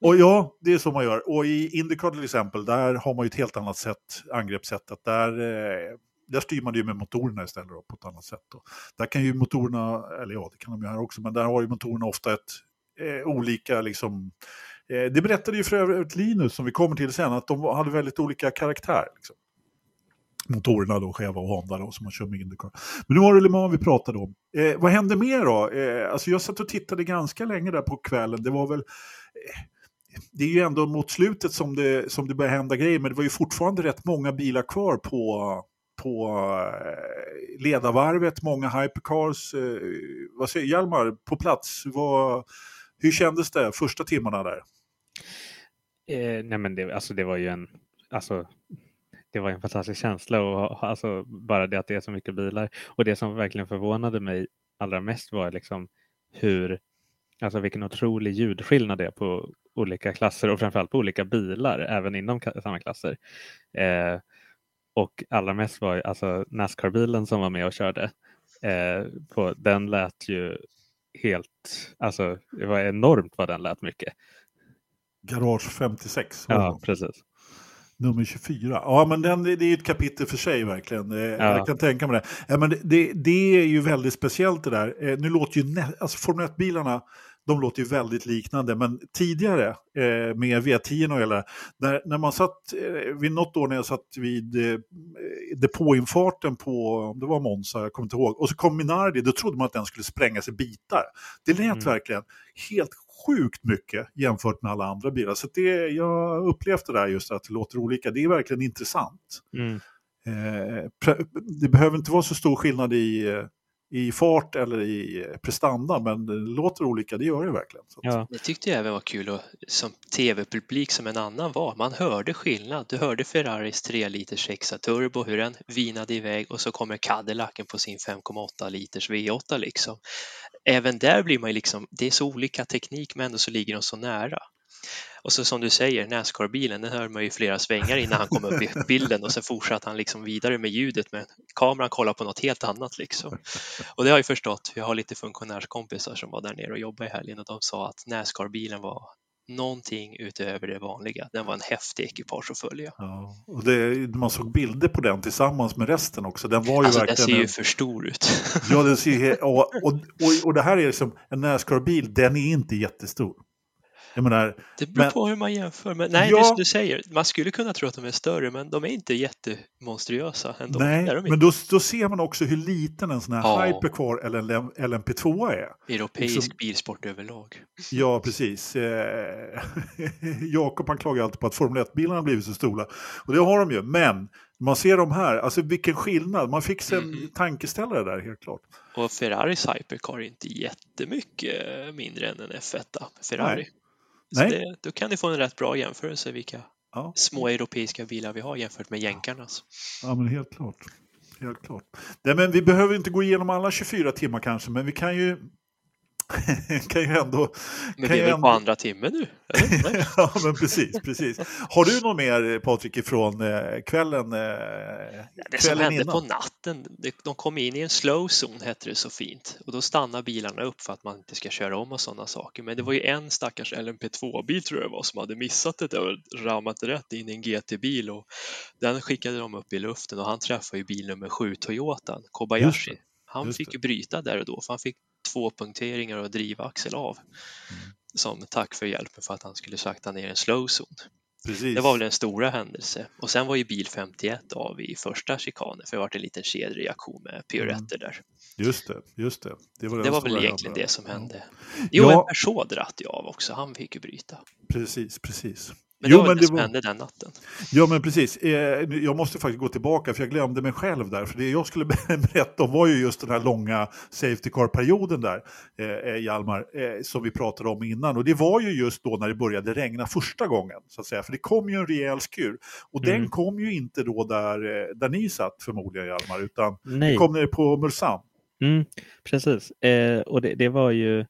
och ja, det är så man gör. Och i Indycar till exempel, där har man ju ett helt annat sätt, angreppssätt. Att där, eh, där styr man det ju med motorerna istället då, på ett annat sätt. Då. Där kan ju motorerna, eller ja, det kan de ju här också, men där har ju motorerna ofta ett eh, olika liksom, Eh, det berättade ju för övrigt Linus, som vi kommer till sen, att de hade väldigt olika karaktär. Liksom. Motorerna då, Cheva och Honda då, som man kör med Indycar. Men nu var det Le Mans vi pratade om. Eh, vad hände mer då? Eh, alltså jag satt och tittade ganska länge där på kvällen. Det var väl... Eh, det är ju ändå mot slutet som det, som det börjar hända grejer, men det var ju fortfarande rätt många bilar kvar på, på eh, ledarvarvet, många hypercars. Eh, vad säger Hjalmar, på plats? Vad, hur kändes det första timmarna där? Eh, nej men det, alltså det var ju en, alltså, det var en fantastisk känsla och alltså, bara det att det är så mycket bilar. Och det som verkligen förvånade mig allra mest var liksom hur, alltså vilken otrolig ljudskillnad det är på olika klasser och framförallt på olika bilar, även inom samma klasser. Eh, och allra mest var alltså Nascar-bilen som var med och körde. Eh, på, den lät ju helt, alltså det var enormt vad den lät mycket. Garage 56. var Ja, precis. Nummer 24. Ja, men den, det är ju ett kapitel för sig verkligen. Eh, Jag kan tänka mig det. Ja, men det, det, är ju väldigt speciellt det där. Eh, Nu låter ju alltså Formel 1-bilarna, de låter ju väldigt liknande. Men tidigare eh, med V10 och hela, när, när man satt, eh, vid något år när jag satt vid eh, depåinfarten på, det var Monza, jag kommer inte ihåg, och så kom Minardi, då trodde man att den skulle sprängas i bitar. Det lät Mm. verkligen helt sjukt mycket jämfört med alla andra bilar. Så det, jag upplevde det där just att det låter olika. Det är verkligen intressant. Mm. Eh, det behöver inte vara så stor skillnad i, eh, i fart eller i eh, prestanda, men det låter olika, det gör det verkligen. Ja. Det tyckte jag även var kul och som tv-publik som en annan var. Man hörde skillnad. Du hörde Ferraris 3 liters 6 turbo, hur den vinade iväg och så kommer Cadillacen på sin 5,8 liters V8 liksom. Även där blir man ju liksom, det är så olika teknik men ändå så ligger de så nära. Och så som du säger, Nascar-bilen, den hör man ju flera svängar innan han kom upp i bilden och sen fortsatte han liksom vidare med ljudet men kameran kollar på något helt annat liksom. Och det har jag förstått, jag har lite funktionärskompisar som var där nere och jobbade i helgen och de sa att Nascar-bilen var någonting utöver det vanliga. Den var en häftig ekipage att följa. ja. och det, man såg bilder på den tillsammans med resten också. Den var ju Alltså den verkligen... ser ju en- för stor ut. Ja, den ser ju och, och, och, och det här är liksom en Nascar-bil, den är inte jättestor. Jag menar, Det beror Men- på hur man jämför. Men nej, Ja. du säger, man skulle kunna tro att de är större, men de är inte jättemonstruösa ändå. Nej, men inte. då, då ser man också hur liten en sån här Ja. Hypercar eller en LMP2 är. Europeisk liksom- bilsport överlag. Ja, precis. Eh, Jakob han klagar alltid på att Formel 1-bilarna har blivit så stora. Och det har de ju, men Man ser de här, alltså vilken skillnad. Man fick sig en Mm. tankeställare där helt klart. Och Ferraris Hypercar är inte jättemycket mindre än en F1. Ferrari. Nej. Nej. Det, då kan ni få en rätt bra jämförelse vilka Ja, små europeiska bilar vi har jämfört med jänkarnas. ja men helt klart. Helt klart. Nej, men vi behöver inte gå igenom alla 24 timmar kanske, men vi kan ju kan ju ändå... Men vi är väl på ändå- andra timmen nu? ja, men precis, precis. Har du något mer Patrik ifrån eh, kvällen? Eh, Det som hände innan? på natten, det- de kom in i en slow zone hette det så fint och då stannar bilarna upp för att man inte ska köra om och sådana saker. Men det var ju en stackars LMP2-bil tror jag det var som hade missat det där och rammat rätt in i en GT-bil och den skickade de upp i luften och han träffade ju bil nummer sju, Toyotan, Kobayashi. det, Han fick det. ju bryta där och då för han fick två punkteringar och drivaxel av Mm. som tack för hjälpen för att han skulle sakta ner en slow zone. Precis. Det var väl en stora händelse. Och sen var ju bil 51 av i första chikanen för det var en liten kedjereaktion med pioretter där. Just det, just det. Det var, Det var väl egentligen det som hände. Jo, Ja. en Peugeot dratt ju av också. Han fick ju bryta. Precis, precis. Men Jo, det var men det, som var- hände den natten. Ja, men precis. Eh, Jag måste faktiskt gå tillbaka, för jag glömde mig själv där. För det jag skulle berätta om var ju just den här långa Safety Car-perioden där, eh, eh, Hjalmar, eh, som vi pratade om innan. Och det var ju just då när det började regna första gången, så att säga. För det kom ju en rejäl skur. Och den Mm. kom ju inte då där, där ni satt förmodligen, Hjalmar, utan Nej. kom nere på Mulsanne. Mm, precis. Eh, och det, det var ju,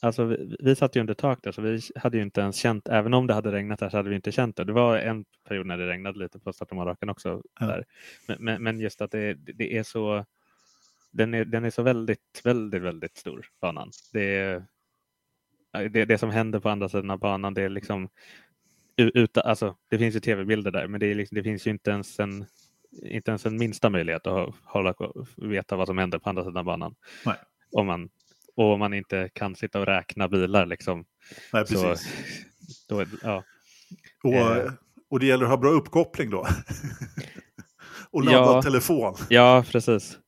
alltså vi, vi satt ju under tak där så vi hade ju inte ens känt, även om det hade regnat där så hade vi inte känt det. Det var en period när det regnade lite på Statoil också. Ja. Där. Men, men, men just att det, det är så, den är, den är så väldigt, väldigt, väldigt stor, banan. Det, det, det som händer på andra sidan av banan, det är liksom, uta, alltså, det finns ju tv-bilder där, men det, är liksom, det finns ju inte ens en inte ens en minsta möjlighet att hålla, veta vad som händer på andra sidan banan. Nej. Om man, och man inte kan sitta och räkna bilar. Liksom, Nej, så, precis. då, är- ja. Och, eh. och det gäller att ha bra uppkoppling då. och ladda Ja. telefon. ja, precis.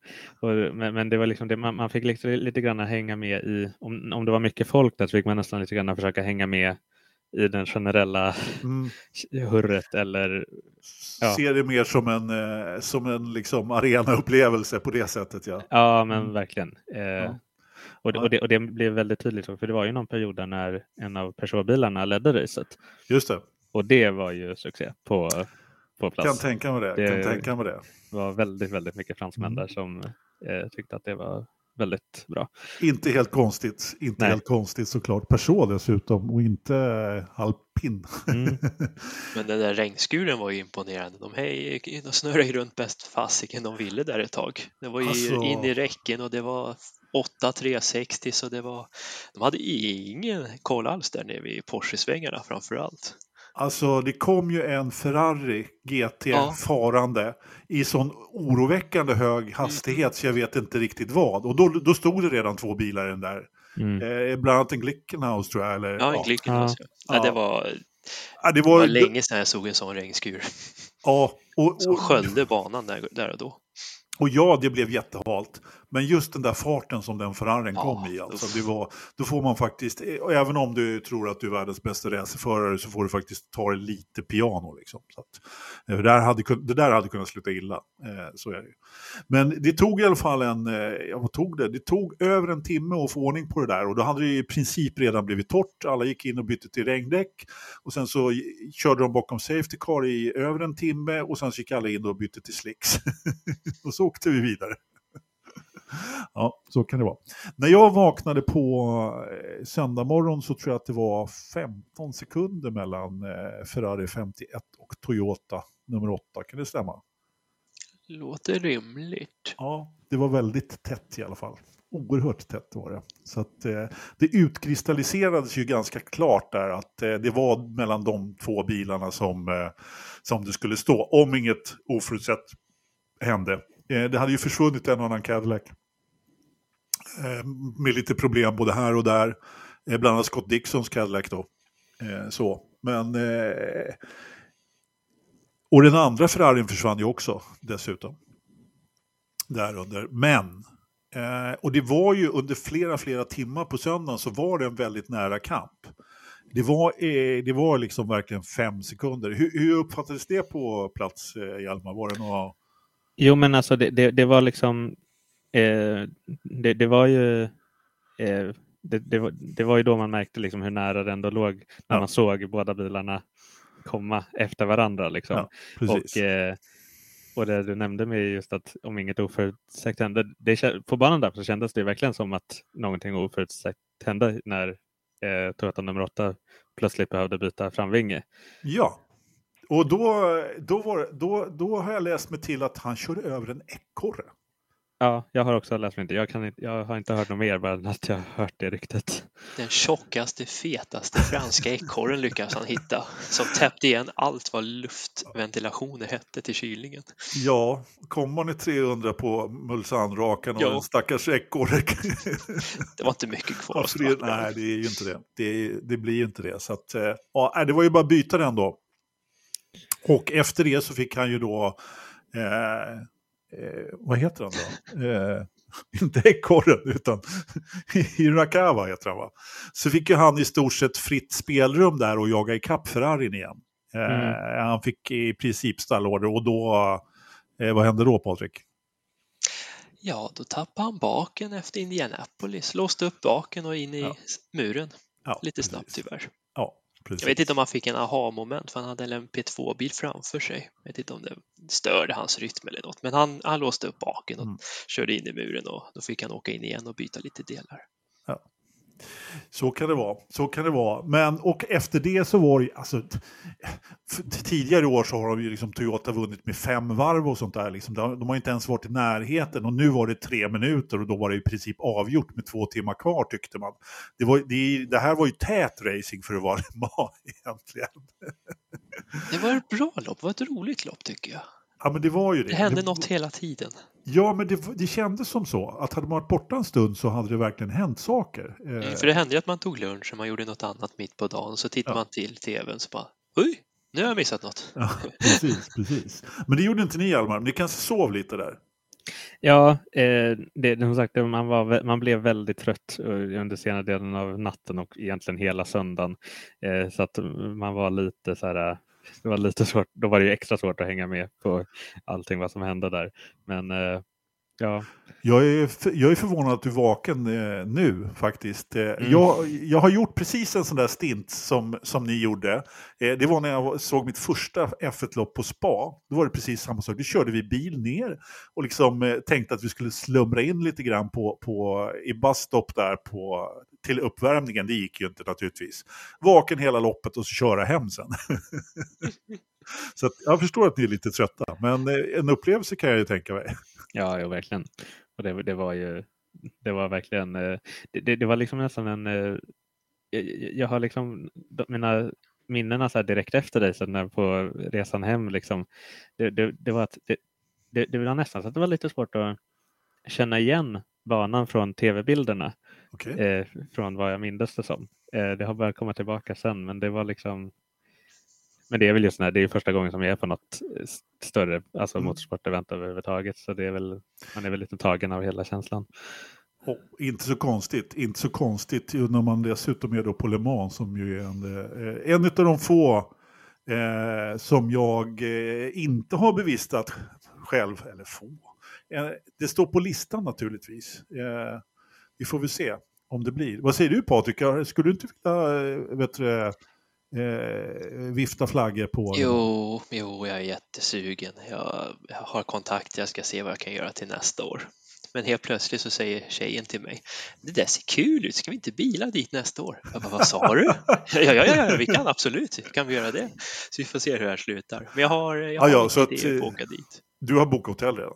Och, men, men det var liksom det, man, man fick liksom lite grann hänga med i, om, om det var mycket folk där så fick man nästan lite grann försöka hänga med i den generella Mm. hurret eller Ja. Ser det mer som en, eh, som en liksom arenaupplevelse på det sättet. Ja. Ja, men Mm. verkligen. Eh, Ja. Och, det, Ja. och, det, och det blev väldigt tydligt, för det var ju någon period där när en av Peugeot-bilarna ledde racet. Just det, Och det var ju succé på, på kan plats. tänka mig det. Det- Kan tänka mig det. Det var väldigt, väldigt mycket fransmän Mm. där som eh, tyckte att det var väldigt bra. Inte helt konstigt, inte Nej. helt konstigt såklart. Peugeot dessutom och inte alpin. Mm. Men den där regnskuren var ju imponerande. De, hej, de snurrade ju runt bäst fasiken de ville där ett tag. Det var ju Alltså- in i räcken och det var 8 360 så det var... De hade ingen koll alls där nere vid Porsche-svängarna framför allt. Alltså det kom ju en Ferrari GT Ja. farande i sån oroväckande hög hastighet så jag vet inte riktigt vad. Och då, då stod det redan två bilar i den där. Mm. Eh, bland annat en Glickenhaus tror jag. Eller, Ja, en Glicken Ja. alltså. Ja, det Ja. var, Ja, det det var, var länge sedan jag såg en sån regnskur Ja, och, som och, sköljde banan där, där och då. Och ja, det blev jättehalt. Men just den där farten som den Ferrarin Ja, kom i, alltså, det var, då får man faktiskt, även om du tror att du är världens bästa racerförare så får du faktiskt ta det lite piano. Liksom. Så att, eh, det, där hade, det där hade kunnat sluta illa, eh, så är det ju. Men det tog i alla fall en, eh, ja, vad tog det? Det tog över en timme att få ordning på det där och då hade det i princip redan blivit torrt. Alla gick in och bytte till regndäck och sen så körde de bakom Safety Car i över en timme och sen så gick alla in och bytte till slicks. och så åkte vi vidare. Ja, så kan det vara. När jag vaknade på eh, söndag morgon så tror jag att det var 15 sekunder mellan eh, Ferrari 51 och Toyota nummer 8. Kan det stämma? Låter rimligt. Ja, det var väldigt tätt i alla fall. Oerhört tätt var det. Så att, eh, det utkristalliserades ju ganska klart där att eh, det var mellan de två bilarna som, eh, som det skulle stå. Om inget oförutsett hände. Det hade ju försvunnit en och annan Cadillac. Eh, med lite problem både här och där. Eh, bland annat Scott Dixons Cadillac då. Eh, så. Men... Och den andra Ferrarin försvann ju också dessutom. Där under. Men, eh, och det var ju under flera, flera timmar på söndagen så var det en väldigt nära kamp. Det var, eh, det var liksom verkligen fem sekunder. Hur, hur uppfattades det på plats, eh, Hjalmar? Var det några... Jo, men alltså det, det, det var liksom... Eh, det, det var ju... Eh, det, det, var, det var ju då man märkte liksom hur nära det ändå låg när Ja. man såg båda bilarna komma efter varandra. Liksom. Ja, och, eh, och det du nämnde med just att om inget oförutsett hände. Det, på banan där så kändes det verkligen som att någonting oförutsett hände när eh, Toyota nummer 8 plötsligt behövde byta framvinge. Ja, och då, då, var, då, då har jag läst mig till att han körde över en ekorre. Ja, jag har också läst mig inte. Jag, kan inte, jag har inte hört något mer, bara att jag har hört det ryktet. Den tjockaste, fetaste franska ekorren lyckas han hitta som täppte igen allt vad luftventilationer hette till kylningen. Ja, kommer man i 300 på Mulsandrakan och Ja. en stackars ekorre. Det var inte mycket kvar. Varför det, nej, det är ju inte det. Det, det blir ju inte det. Så att, eh, ja, det var ju bara att byta den då. Och efter det så fick han ju då, eh, eh, vad heter han då? Eh, inte ekorren, utan Hirakawa heter han va? Så fick ju han i stort sett fritt spelrum där och jaga ikapp Ferrarin igen. Eh, Mm. Han fick i princip stallorder och då, eh, vad hände då Patrik? Ja, då tappade han baken efter Indianapolis, låste upp baken och in i Ja. muren. Ja, Lite precis. snabbt tyvärr. Ja, precis. Jag vet inte om han fick en aha-moment för han hade en MP2-bil framför sig. Jag vet inte om det störde hans rytm eller något, men han, han låste upp baken och Mm. körde in i muren och då fick han åka in igen och byta lite delar. Så kan det vara. Så kan det vara. Men och efter det så var det alltså, tidigare år så har de ju liksom Toyota vunnit med fem varv och sånt där. Liksom. De, har inte ens varit i närheten och nu var det tre minuter och då var det i princip avgjort med två timmar kvar tyckte man. Det, var, det, det här var ju tät racing för att vara det var egentligen. Det var ett bra lopp, det var ett roligt lopp tycker jag. Ja men det var ju det. Det hände det, något hela tiden. Ja men det, det kändes som så. Att hade man varit borta en stund så hade det verkligen hänt saker. Eh, Mm, För det hände ju att man tog lunch och man gjorde något annat mitt på dagen. Så tittade Ja. man till tvn så bara, oj, nu har jag missat något. Ja, precis, precis. Men det gjorde inte ni Hjalmar, ni kanske sov lite där? Ja, eh, det, som sagt, man, var, man blev väldigt trött eh, under senare delen av natten och egentligen hela söndagen. Eh, så att man var lite så här, eh, det var lite svårt, då var det ju extra svårt att hänga med på allting vad som hände där. Men eh, ja, Jag är, jag är förvånad att du är vaken eh, nu faktiskt. Eh, Mm. jag, jag har gjort precis en sån där stint som, som ni gjorde. Det var när jag såg mitt första F1-lopp på spa. Då var det precis samma sak. Då körde vi bil ner och liksom, tänkte att vi skulle slumra in lite grann på, på, i busstop där på, till uppvärmningen. Det gick ju inte naturligtvis. Vaken hela loppet och så köra hem sen. så att, jag förstår att ni är lite trötta, men eh, en upplevelse kan jag ju tänka mig. ja, ja verkligen. Och det, det var ju, det var verkligen, eh, det, det, var liksom nästan en, eh, jag, jag har liksom, mina minnena så här direkt efter dig, när på resan hem, liksom, det, det, det var att det, det, det var nästan så att det var lite svårt att känna igen banan från tv-bilderna, Okej? eh, från vad jag mindes det som. Eh, det har börjat komma tillbaka sen, men det var liksom men det är väl just när det är första gången som jag är på något eh, större alltså Mm. motorsportevent överhuvudtaget. Så det är väl, man är väl lite tagen av hela känslan. Och inte så konstigt, inte så konstigt när man dessutom är då på Le Mans som ju är en, eh, en av de få eh, som jag eh, inte har bevistat själv, eller få. Det står på listan naturligtvis. Eh, vi får väl se om det blir. Vad säger du Patrik? Skulle du inte vilja eh, vet du, eh, vifta flaggor på? Jo, jo, jag är jättesugen. Jag, har kontakt, jag ska se vad jag kan göra till nästa år. Men helt plötsligt så säger tjejen till mig, det där ser kul ut, ska vi inte bila dit nästa år? Jag bara, vad sa du? ja, ja, ja, ja, vi kan absolut, kan vi göra det? Så vi får se hur det här slutar. Men jag har, jag Ja, har ja, att, idéer på eh, att åka dit. Du har bokat hotell redan?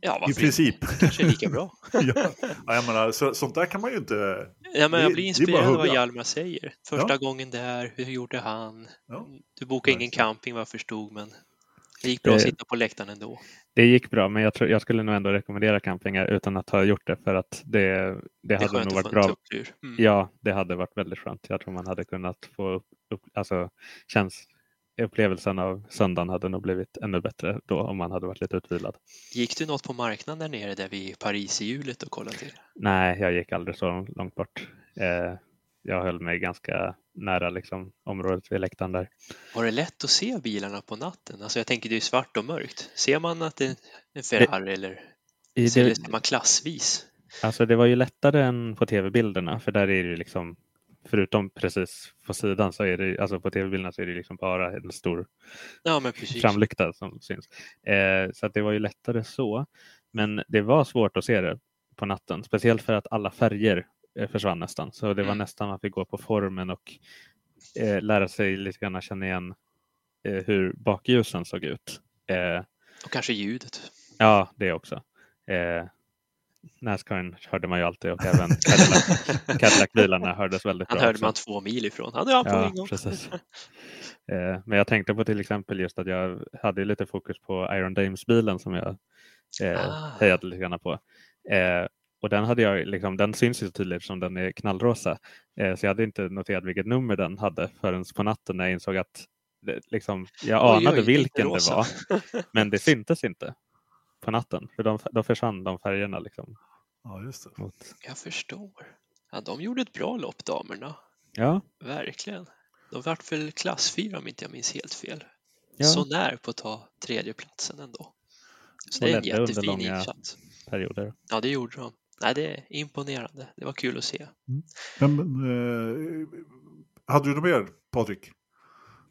Ja, I inte? princip. Kanske lika bra. ja. ja, jag menar, så, sånt där kan man ju inte... Ja, men jag blir inspirerad av vad. Hjalmar säger. Första Ja. gången där, hur gjorde han? Ja. Du bokade ingen camping vad jag förstod, men det gick bra att Eh, sitta på läktaren ändå. Det gick bra, men jag, tror, jag skulle nog ändå rekommendera campingar utan att ha gjort det för att det, det, Det hade nog varit bra. Mm. Ja, det hade varit väldigt skönt. Jag tror man hade kunnat få upp, upp alltså, känns, upplevelsen av söndagen hade nog blivit ännu bättre då om man hade varit lite utvilad. Gick du något på marknaden där nere där vid Paris i hjulet och kollade till? Nej, jag gick aldrig så långt bort. Eh, jag höll mig ganska nära liksom, området vid läktaren där. Var det lätt att se bilarna på natten? Alltså jag tänker det är svart och mörkt. Ser man att det är en Ferrari eller I ser, det, man klassvis? alltså det var ju lättare än på tv-bilderna för där är det ju liksom Förutom precis på sidan så är det, alltså på tv-bilderna så är det liksom bara en stor Ja framlykta som syns. Eh, så att det var ju lättare så. Men det var svårt att se det på natten, speciellt för att alla färger eh, försvann nästan. Så det var Mm. nästan att vi går på formen och eh, lära sig lite grann känna igen eh, hur bakljusen såg ut. Eh, Och kanske ljudet. ja, det också. Nascaren hörde man ju alltid och även Cadillac, Cadillac-bilarna hördes väldigt Han bra. hörde också. man två mil ifrån. Han han Ja, precis. Eh, men jag tänkte på till exempel just att jag hade lite fokus på Iron Dames-bilen som jag eh, Ah. hejade lite grann på. Eh, och den, hade jag, liksom, den syns ju så tydligt som den är knallrosa. Eh, så jag hade inte noterat vilket nummer den hade förrän på natten när jag insåg att det, liksom, jag Oj, anade oj, inte vilken det var. Men det syntes inte på natten. För de, då försvann de färgerna. Liksom, Ja, just det. mot, Jag förstår. Ja, de gjorde ett bra lopp damerna. ja, Verkligen. De vart väl klass 4 om inte jag minns helt fel. Ja. Så när på att ta tredjeplatsen ändå. Så Och det är en jättefin insats. perioder. Ja, det gjorde de. Nej, det är imponerande. Det var kul att se. Men, eh, hade du något mer, Patrik?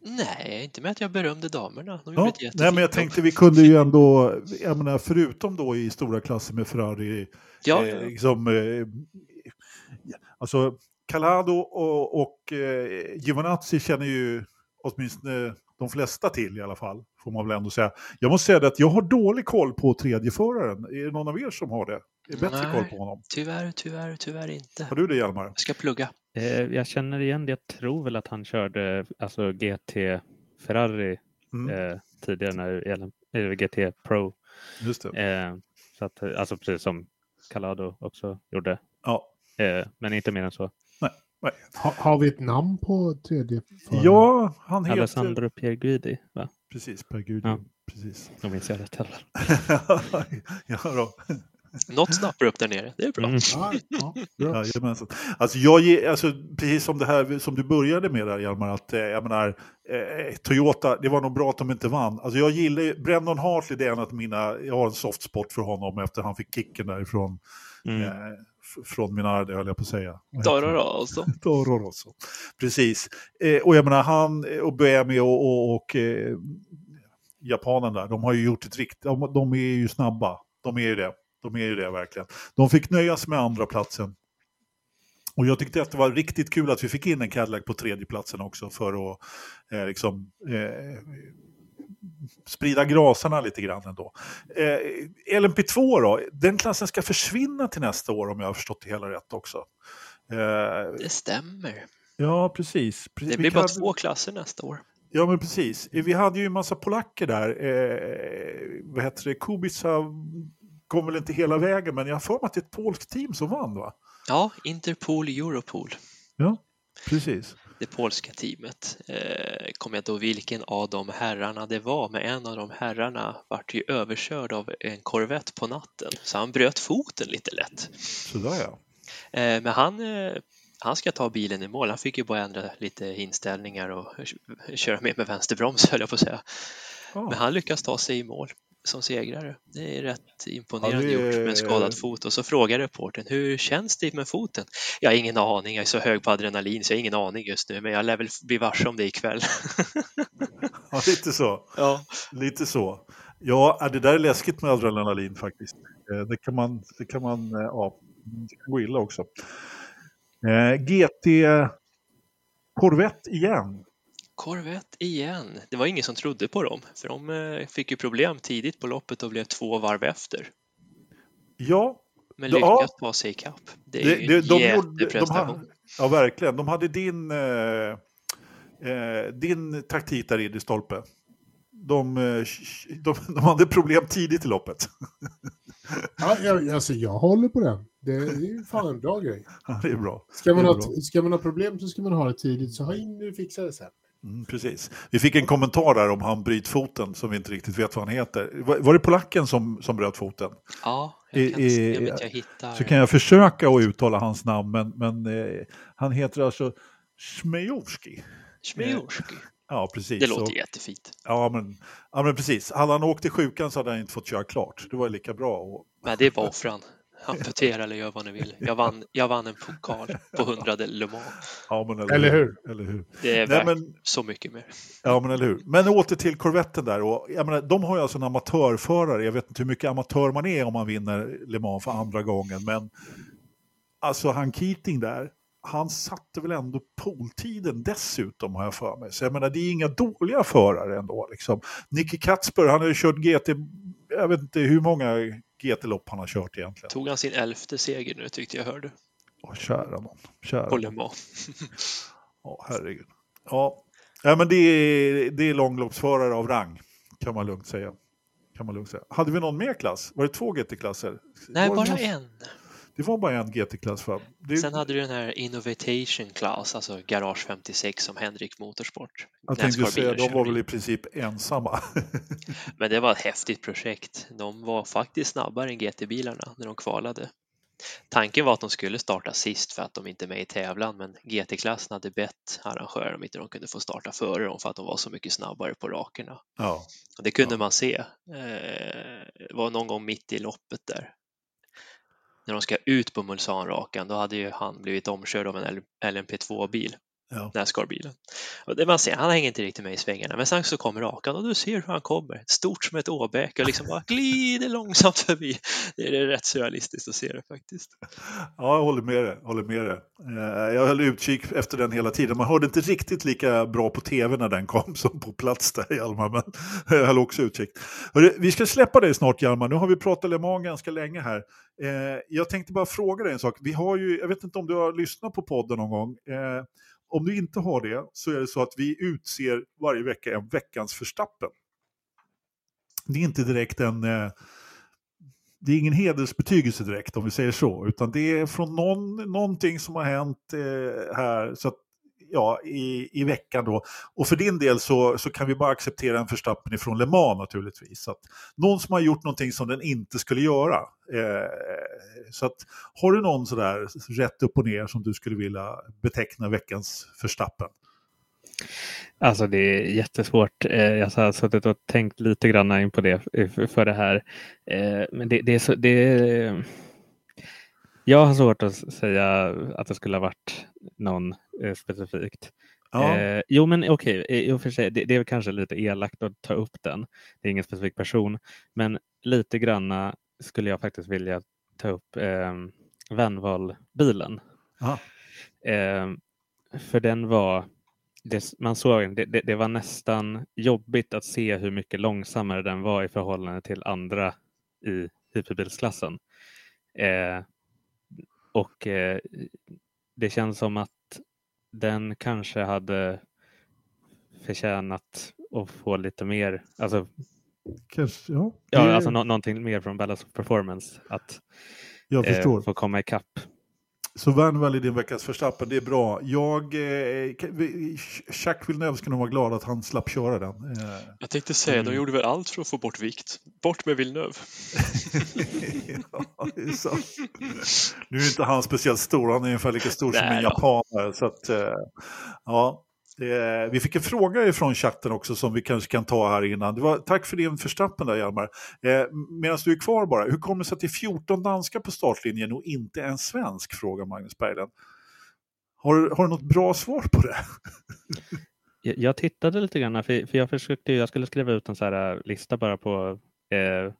Nej, inte med att jag berömde damerna. De Ja, nej, men jag tänkte vi kunde ju ändå, jag menar, förutom då i stora klasser med Ferrari, Ja, eh, liksom, eh, alltså Calado och, och eh, Giovinazzi känner ju åtminstone de flesta till i alla fall, får man väl ändå säga. Jag måste säga att jag har dålig koll på tredjeföraren. Är det någon av er som har det? Bättre Nej. koll på honom? tyvärr, tyvärr, tyvärr inte. Har du det Hjalmar? Jag ska plugga. Eh, jag känner igen det. Jag tror väl att han körde alltså GT Ferrari Mm, eh, tidigare när eller GT Pro. just det. Eh, så att, eh, alltså precis som Calado också gjorde. Ja. Eh, men inte mer än så. Ha, har vi ett namn på tredje? föraren? ja, han heter... Alessandro Pierguidi, va? Precis, Per Gud. Ja. Precis. Om minns jag rätt heller. ja, då. Något snappar upp där nere. Det är bra. Mm. Ja, ja, bra. Jajamensan. Alltså jag ge, alltså precis som det här som du började med där Hjalmar, att eh, jag menar, eh, Toyota, det var nog bra att de inte vann. Alltså jag gillar Brendan Hartley, det är en av mina, jag har en soft spot för honom efter han fick kicken därifrån, Mm. eh, från Minardi höll jag på att säga. Toro? Rosso. Toro Rosso. Precis. Eh, och jag menar han eh, och Buemi och, och, och eh, japanen där, de har ju gjort ett riktigt, de, de är ju snabba. De är ju det. De är ju det verkligen. De fick nöja sig med andra platsen. Och jag tyckte att det var riktigt kul att vi fick in en Cadillac på tredje platsen också för att eh, liksom, eh, sprida grasarna lite grann ändå. Eh, LMP2 då, den klassen ska försvinna till nästa år om jag har förstått det hela rätt också. Eh, Det stämmer. Ja, precis. Pre- Det blir bara två klasser nästa år. Ja, men precis. Vi hade ju en massa polacker där. Eh, vad heter det? Kubica kom väl inte hela vägen, men jag har för mig att det är ett polskt team som vann, va? Ja, Interpol Europol. Ja, precis. det polska teamet. Eh, kommer jag inte ihåg vilken av de herrarna det var, men en av de herrarna vart ju överkörd av en korvett på natten, så han bröt foten lite lätt. Sådär ja. Eh, men han, eh, han ska ta bilen i mål. Han fick ju bara ändra lite inställningar och köra med med vänsterbroms höll jag på att säga. ja. Men han lyckas ta sig i mål som segrare. Det är rätt imponerande Ja, det gjort med en skadad fot. Och så frågar reportern, hur känns det med foten? Jag har ingen aning, jag är så hög på adrenalin så jag har ingen aning just nu, men jag lär väl bli varse om det ikväll. ja, lite så. ja. Lite så. Ja, det där är läskigt med adrenalin faktiskt. Eh, Det kan man, det kan man, eh, ja, det kan gå illa också. Eh, GT Corvette igen. Corvette igen. Det var ingen som trodde på dem, för de eh, fick ju problem tidigt på loppet och blev två varv efter. Ja, Men Ja. lyckas ta sig ikapp. Det är Det- ju det- en de gjorde- de jätteprestation. hade- Ja, verkligen. De hade din, eh, eh, din taktik där i stolpe. De, eh, de, de hade problem tidigt i loppet. Ja, jag, alltså, jag håller på den. Det är ju fan en bra grej. Ja, det är bra. Ska man, Det är ha, bra. ska man ha problem så ska man ha det tidigt, så ha in nu fixar det sen. Mm, precis. Vi fick en kommentar där om han brytfoten som vi inte riktigt vet vad han heter. Var, var det polacken som, som bröt foten? Ja, jag kan I- inte jag hittar. Så kan jag försöka att uttala hans namn, men, men eh, han heter alltså Smejorski. Smejorski. Ja, precis. Det låter Och- jättefint. Ja men, ja, men precis. Hade han åkt till sjukan så hade han inte fått köra klart. Det var lika bra. Och, Men det bara offran. Amputera eller gör vad ni vill. Jag vann, jag vann en pokal på 100 Le Mans. ja, men, Eller hur? Eller hur? Det är Nej, värt men, så mycket mer. ja, men eller hur. Men åter till korvetten där. Och, jag menar, de har ju alltså en amatörförare. Jag vet inte hur mycket amatör man är om man vinner Le Mans för andra gången. Men alltså han Keating där, han satte väl ändå poltiden dessutom har jag för mig. Så jag menar, det är inga dåliga förare ändå. Liksom. Nicky Katzber, han har ju kört GT, jag vet inte hur många GT-lopp han har kört egentligen. Tog han sin elfte seger nu tyckte jag hörde. Åh, kära någon. Kära någon. Mans. Ja, herregud. Ja, ja men det är, det är långloppsförare av rang, kan man lugnt säga. Kan man lugnt säga. Hade vi någon mer klass? Var det två GT-klasser? Nej, bara någon- en. Det var bara en GT-klass va? Det, Sen hade du den här Innovation Class, alltså Garage 56 som Henrik Motorsport. jag tänkte säga, de var väl i princip ensamma. Men det var ett häftigt projekt. De var faktiskt snabbare än GT-bilarna när de kvalade. Tanken var att de skulle starta sist för att de inte är med i tävlan, men GT-klassen hade bett arrangörer om inte de kunde få starta före dem för att de var så mycket snabbare på rakerna. ja. Och det kunde Ja. man se. Eh, Det var någon gång mitt i loppet där. När de ska ut på Mulsanrakan, då hade ju han blivit omkörd av en LMP2-bil, Ja. Nascar-bilen. Det man ser, han hänger inte riktigt med i svängarna, men sen så kommer rakan och du ser hur han kommer, stort som ett åbäke och liksom bara glider långsamt förbi. Det är rätt surrealistiskt att se det faktiskt. ja, jag håller med dig. Håller med dig. Eh, Jag höll utkik efter den hela tiden. Man hörde inte riktigt lika bra på tv när den kom som på plats där Hjalmar, men jag höll också utkik. Vi ska släppa dig snart Hjalmar. Nu har vi pratat Le Mans ganska länge här. Eh, Jag tänkte bara fråga dig en sak. Vi har ju, jag vet inte om du har lyssnat på podden någon gång. Om du inte har det så är det så att vi utser varje vecka en veckans förstappen. Det är inte direkt en... eh, det är ingen hedersbetygelse direkt om vi säger så, utan det är från någon, någonting som har hänt eh, här så att, ja, i, i veckan då. Och för din del så, så kan vi bara acceptera en förstappen ifrån Le Mans naturligtvis. Så att någon som har gjort någonting som den inte skulle göra. Eh, så att, har du någon sådär rätt upp och ner som du skulle vilja beteckna veckans förstappen? Alltså det är jättesvårt. Eh, jag har suttit och tänkt lite grann in på det för- det här. Eh, men det, det är så, det är... Jag har svårt att säga att det skulle ha varit någon eh, specifikt. Ja, Eh, jo men okej, i och för sig, det, det är kanske lite elakt att ta upp den. Det är ingen specifik person. Men lite granna skulle jag faktiskt vilja ta upp eh, Vennval-bilen. Aha. Eh, för den var, det, man såg, det, det, det var nästan jobbigt att se hur mycket långsammare den var i förhållande till andra i hyperbilsklassen. Eh, och eh, det känns som att den kanske hade förtjänat att få lite mer, alltså, kanske, ja. ja, Det- alltså nå- någonting mer från of Performance. Att jag förstår. eh, få komma ikapp. Så Vernwall i din veckas förstappen, det är bra. Jag, eh, Jacques Villeneuve ska nog vara glad att han slapp köra den. Eh, Jag tänkte säga, de Mm. gjorde väl allt för att få bort vikt. Bort med Villeneuve. ja, det är sant. Nu är inte han speciellt stor, han är ungefär lika stor som Nej en då. japanare. Så att, eh, ja. Eh, vi fick en fråga ifrån chatten också som vi kanske kan ta här innan. Det var, tack för din förstappen där Hjalmar. Eh, Medan du är kvar bara, hur kommer det sig att det är 14 danskar på startlinjen och inte en svensk? Frågar Magnus Berglund. Har, du- har du något bra svar på det? Jag, jag tittade lite grann, för, för jag försökte, ju- jag skulle skriva ut en så här eh, lista bara på eh,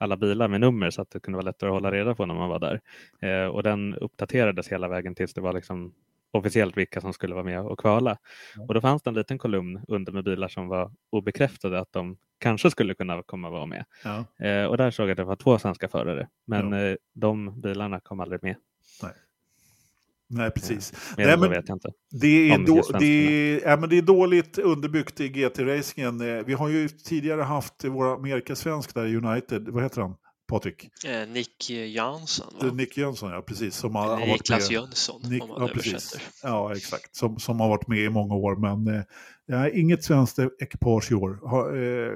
alla bilar med nummer så att det kunde vara lättare att hålla reda på när man var där. Eh, och den uppdaterades hela vägen tills det var liksom officiellt vilka som skulle vara med och kvala. Ja. Och då fanns det en liten kolumn under med bilar som var obekräftade att de kanske skulle kunna komma vara med. Ja. Eh, och där såg jag att det var två svenska förare, men Ja. eh, de bilarna kom aldrig med. Nej, precis. Mer Nej, än så men- vet jag inte. Det är, då, det, är, ja, men det är dåligt underbyggt i GT-racingen. Eh, Vi har ju tidigare haft våra Amerikasvensk där i United, vad heter han? Patrik? Eh, Nick Jansson, va? Nick Jönsson, ja precis. Som har, har Niklas. Jönsson, Nick, om man ja, precis. Ja, exakt. Som, som har varit med i många år, men eh, inget svenskt ekipage i år. Ha, eh,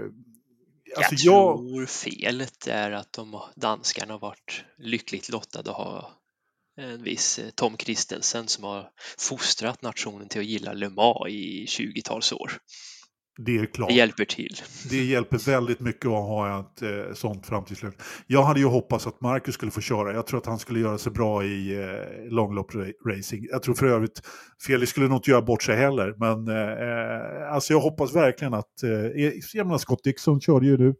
alltså jag jag, tror felet är att de, danskarna har varit lyckligt lottade att ha en viss eh, Tom Christensen som har fostrat nationen till att gilla Le Mans i 20-tals år. Det är klart. Det hjälper till. Det hjälper väldigt mycket att ha ett eh, sånt framtidsslut. Jag hade ju hoppats att Marcus skulle få köra. Jag tror att han skulle göra sig bra i eh, långlopp-racing. Jag tror för övrigt, Felix skulle nog inte göra bort sig heller. Men eh, alltså jag hoppas verkligen att, eh, jag menar Scott Dixon körde ju nu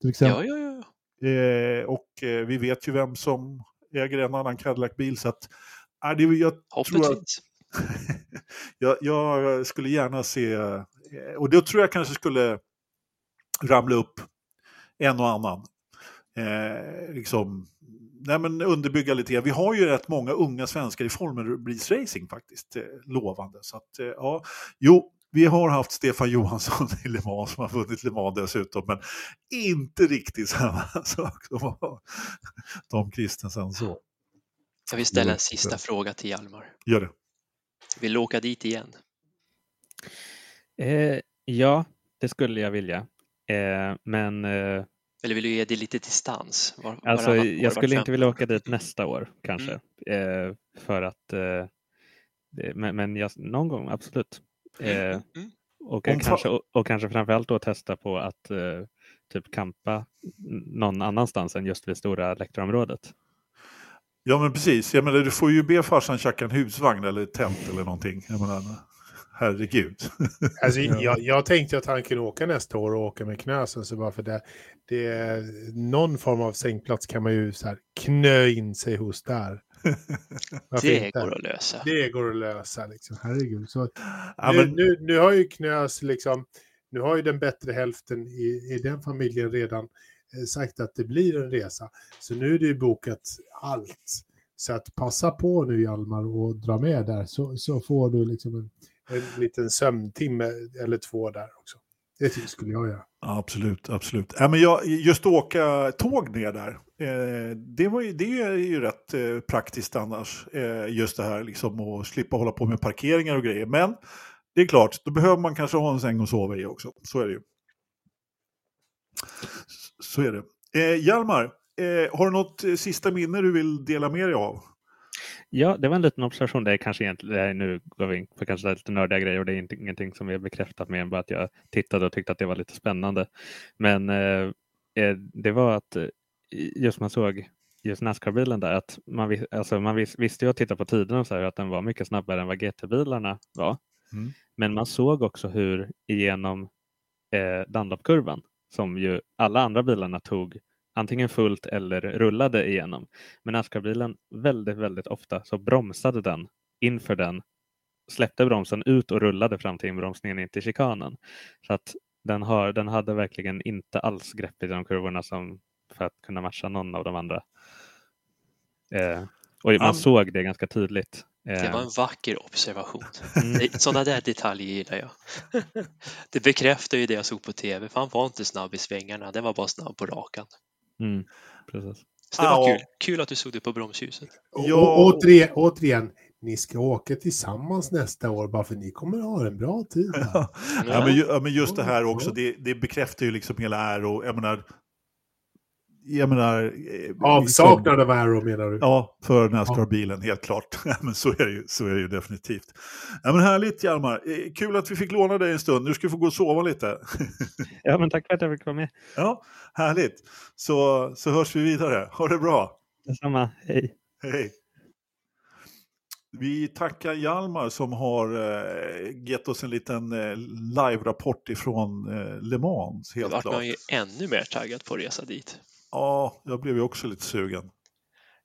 till exempel. Ja, ja, ja. Eh, och eh, vi vet ju vem som äger en annan Cadillac-bil. Så att, eh, det, jag, Hoppet tror att, jag, jag skulle gärna se, och då tror jag kanske skulle ramla upp en och annan. Eh, liksom, nej men underbygga lite. Vi har ju rätt många unga svenskar i Formel Racing faktiskt, eh, lovande. Så att, eh, ja, jo, vi har haft Stefan Johansson i Le Mans som har vunnit Le Mans dessutom, men inte riktigt samma sak som Tom Kristensen så. Jag vill ställa en sista fråga till Hjalmar. Gör det. Vill du åka dit igen? Eh, ja, det skulle jag vilja. Eh, men eh, Eller vill du ge det lite distans? Var, alltså, varannat år, jag skulle inte vilja åka dit nästa år kanske. Eh, för att, eh, men, men jag, någon gång absolut. Eh, Mm. och, Om fa- kanske, och, och kanske framförallt då testa på att eh, typ kampa någon annanstans än just vid stora läktarområdet. Ja men precis, jag menar, du får ju be farsan tjacka en husvagn eller ett tält eller någonting. Jag menar, herregud. Alltså, Ja. jag, jag tänkte att han kunde åka nästa år och åka med knösen. Så bara för det, det är någon form av sängplats kan man ju så här knö in sig hos där. Varför Det inte? går att lösa. Det går att lösa liksom. Herregud. Så Ja, nu, men, nu, nu har ju knös liksom, nu har ju den bättre hälften i, i den familjen redan eh, sagt att det blir en resa. Så nu är det ju bokat allt. Så att passa på nu Hjalmar och dra med där så, så får du liksom en, en liten sömntimme eller två där också. Det skulle jag göra. absolut, absolut. Äh, men jag, just att åka tåg ner där, eh, det, var ju, det är ju rätt eh, praktiskt annars. Eh, just det här liksom att slippa hålla på med parkeringar och grejer. Men det är klart, då behöver man kanske ha en säng att sova i också. Så är det ju. Så är det. Eh, Hjalmar, eh, har du något eh, sista minne du vill dela med dig av? Ja, det var en liten observation. Det är kanske egentligen, nu går vi in på kanske lite nördiga grejer och det är inte, ingenting som är bekräftat mer än bara att jag tittade och tyckte att det var lite spännande. Men eh, eh, det var att eh, just man såg just Nascar-bilen där, att man, alltså man vis, visste ju att titta på tiden och så här, att den var mycket snabbare än vad GT-bilarna var. Mm. Men man såg också hur igenom eh, Dunlop-kurvan, som ju alla andra bilarna tog antingen fullt eller rullade igenom. Men Nascar-bilen väldigt, väldigt ofta så bromsade den inför den, släppte bromsen ut och rullade fram till inbromsningen in till chikanen. Så att den, har, den hade verkligen inte alls grepp i de kurvorna som för att kunna matcha någon av de andra. Eh, och man Ja. såg det ganska tydligt. Eh, Det var en vacker observation. mm, Sådana där detaljer gillar jag. Det bekräftar ju det jag såg på tv. för Han var inte snabb i svängarna, den var bara snabb på rakan. Mm, precis. Så det var Ja. kul. Kul att du såg det på bromsljuset. Och, Ja. och, återigen, återigen, ni ska åka tillsammans nästa år bara för ni kommer att ha en bra tid. Ja, men, ju- men just det här också, det, det bekräftar ju liksom hela Aero. Jag menar, jag menar... eh, Avsaknad av Arrow menar du? Ja, för Nascar-bilen, helt klart. Ja, men så är, det ju, så är det ju definitivt. Ja, men härligt Hjalmar, Eh, kul att vi fick låna dig en stund. Nu ska du få gå och sova lite. Ja, men tack för att jag fick vara med. Ja, härligt. Så, så hörs vi vidare. Ha det bra. Detsamma. Hej. Hej. Vi tackar Hjalmar som har eh, gett oss en liten eh, live-rapport ifrån eh, Le Mans. Helt vart klart. man ju ännu mer taggad på att resa dit. Ja, jag blev ju också lite sugen.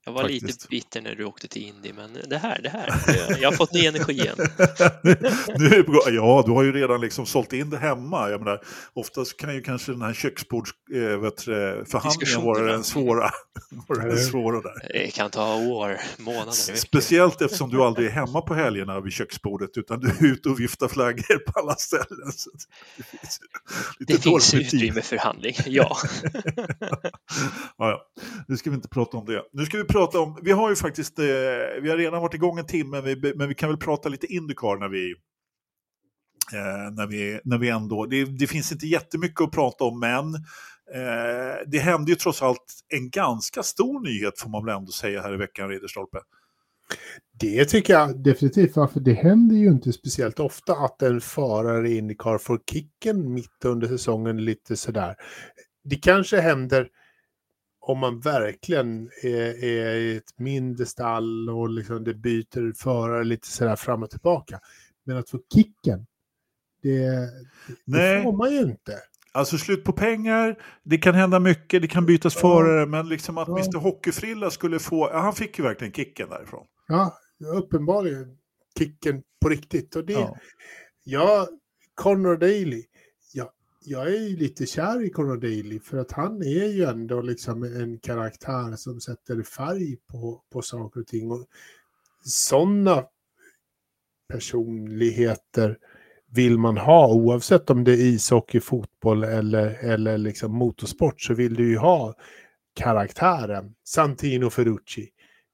Jag var Faktiskt. lite bitter när du åkte till Indy, men det här, det här, jag har fått ny energi igen. nu gång. Ja, du har ju redan liksom sålt in det hemma. Jag menar, oftast kan ju kanske den här köksbords, eh, vara den svåra. vara den svåra där. Det kan ta år, månader. Speciellt eftersom du aldrig är hemma på helgerna vid köksbordet utan du är ute och viftar flaggor på alla ställen. Det finns Det finns utrymme för handling, ja. ja, ja. Nu ska vi inte prata om det. Nu ska vi prata om, vi har ju faktiskt, eh, vi har redan varit igång en timme, men vi, men vi kan väl prata lite Indycar när vi, eh, när vi, när vi ändå, det, det finns inte jättemycket att prata om, men eh, det hände ju trots allt en ganska stor nyhet får man väl ändå säga här i veckan, Ridderstolpe. Det tycker jag definitivt, för det händer ju inte speciellt ofta att en förare i Indycar får kicken mitt under säsongen lite sådär. Det kanske händer om man verkligen är, är i ett mindre stall och liksom det byter förare lite sådär fram och tillbaka. Men att få kicken, det, det Nej. får man ju inte. Alltså slut på pengar, det kan hända mycket, det kan bytas Ja. förare, men liksom att Ja. Mr Hockeyfrilla skulle få, ja, han fick ju verkligen kicken därifrån. Ja, uppenbarligen kicken på riktigt. Och det, Ja. Ja, Connor Daly. Jag är ju lite kär i Conor Daly för att han är ju ändå liksom en karaktär som sätter färg på, på saker och ting. Och sådana personligheter vill man ha oavsett om det är ishockey, fotboll eller, eller liksom motorsport så vill du ju ha karaktären. Santino Ferrucci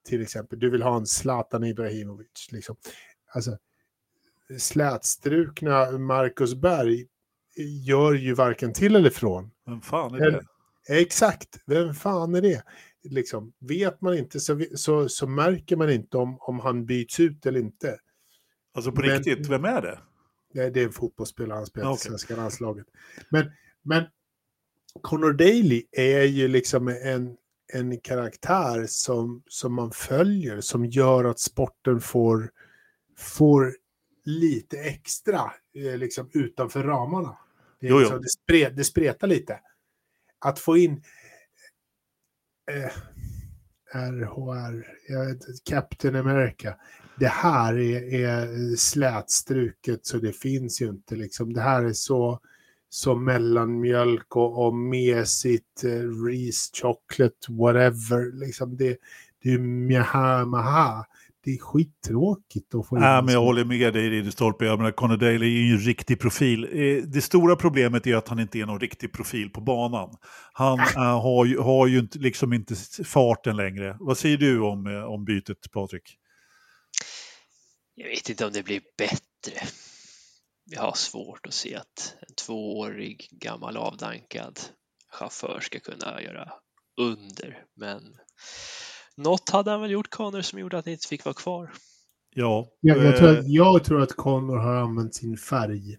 till exempel. Du vill ha en Zlatan Ibrahimovic. Liksom. Alltså, slätstrukna Marcus Berg gör ju varken till eller från. Vem fan är det? Exakt, vem fan är det? Liksom, vet man inte så, så, så märker man inte om, om han byts ut eller inte. Alltså på Men- riktigt, vem är det? Det, det är en fotbollsspelare, han spelar i Okej. svenska landslaget. Men, men Connor Daly är ju liksom en, en karaktär som, som man följer, som gör att sporten får, får lite extra eh, liksom utanför ramarna. Det, Jo, jo. liksom, det, spre, det spretar lite. Att få in eh, RHR, jag vet, Captain America. Det här är, är slätstruket så det finns ju inte liksom. Det här är så, så mellanmjölk och, och mesigt, eh, Reese chocolate, whatever. Liksom det, det är mjaha maha. Det är skittråkigt att få in. Nej, men jag håller med dig Ridderstolpe. Jag menar, Conor Daly är ju en riktig profil. Eh, Det stora problemet är att han inte är någon riktig profil på banan. Han eh, har, ju, har ju inte, liksom inte farten längre. Vad säger du om, eh, om bytet, Patrik? Jag vet inte om det blir bättre. Jag har svårt att se att en tvåårig gammal avdankad chaufför ska kunna göra under. Men något hade han väl gjort, Connor, som gjorde att han inte fick vara kvar. Ja, Jag, jag, eh, tror att, jag tror att Connor har använt sin färg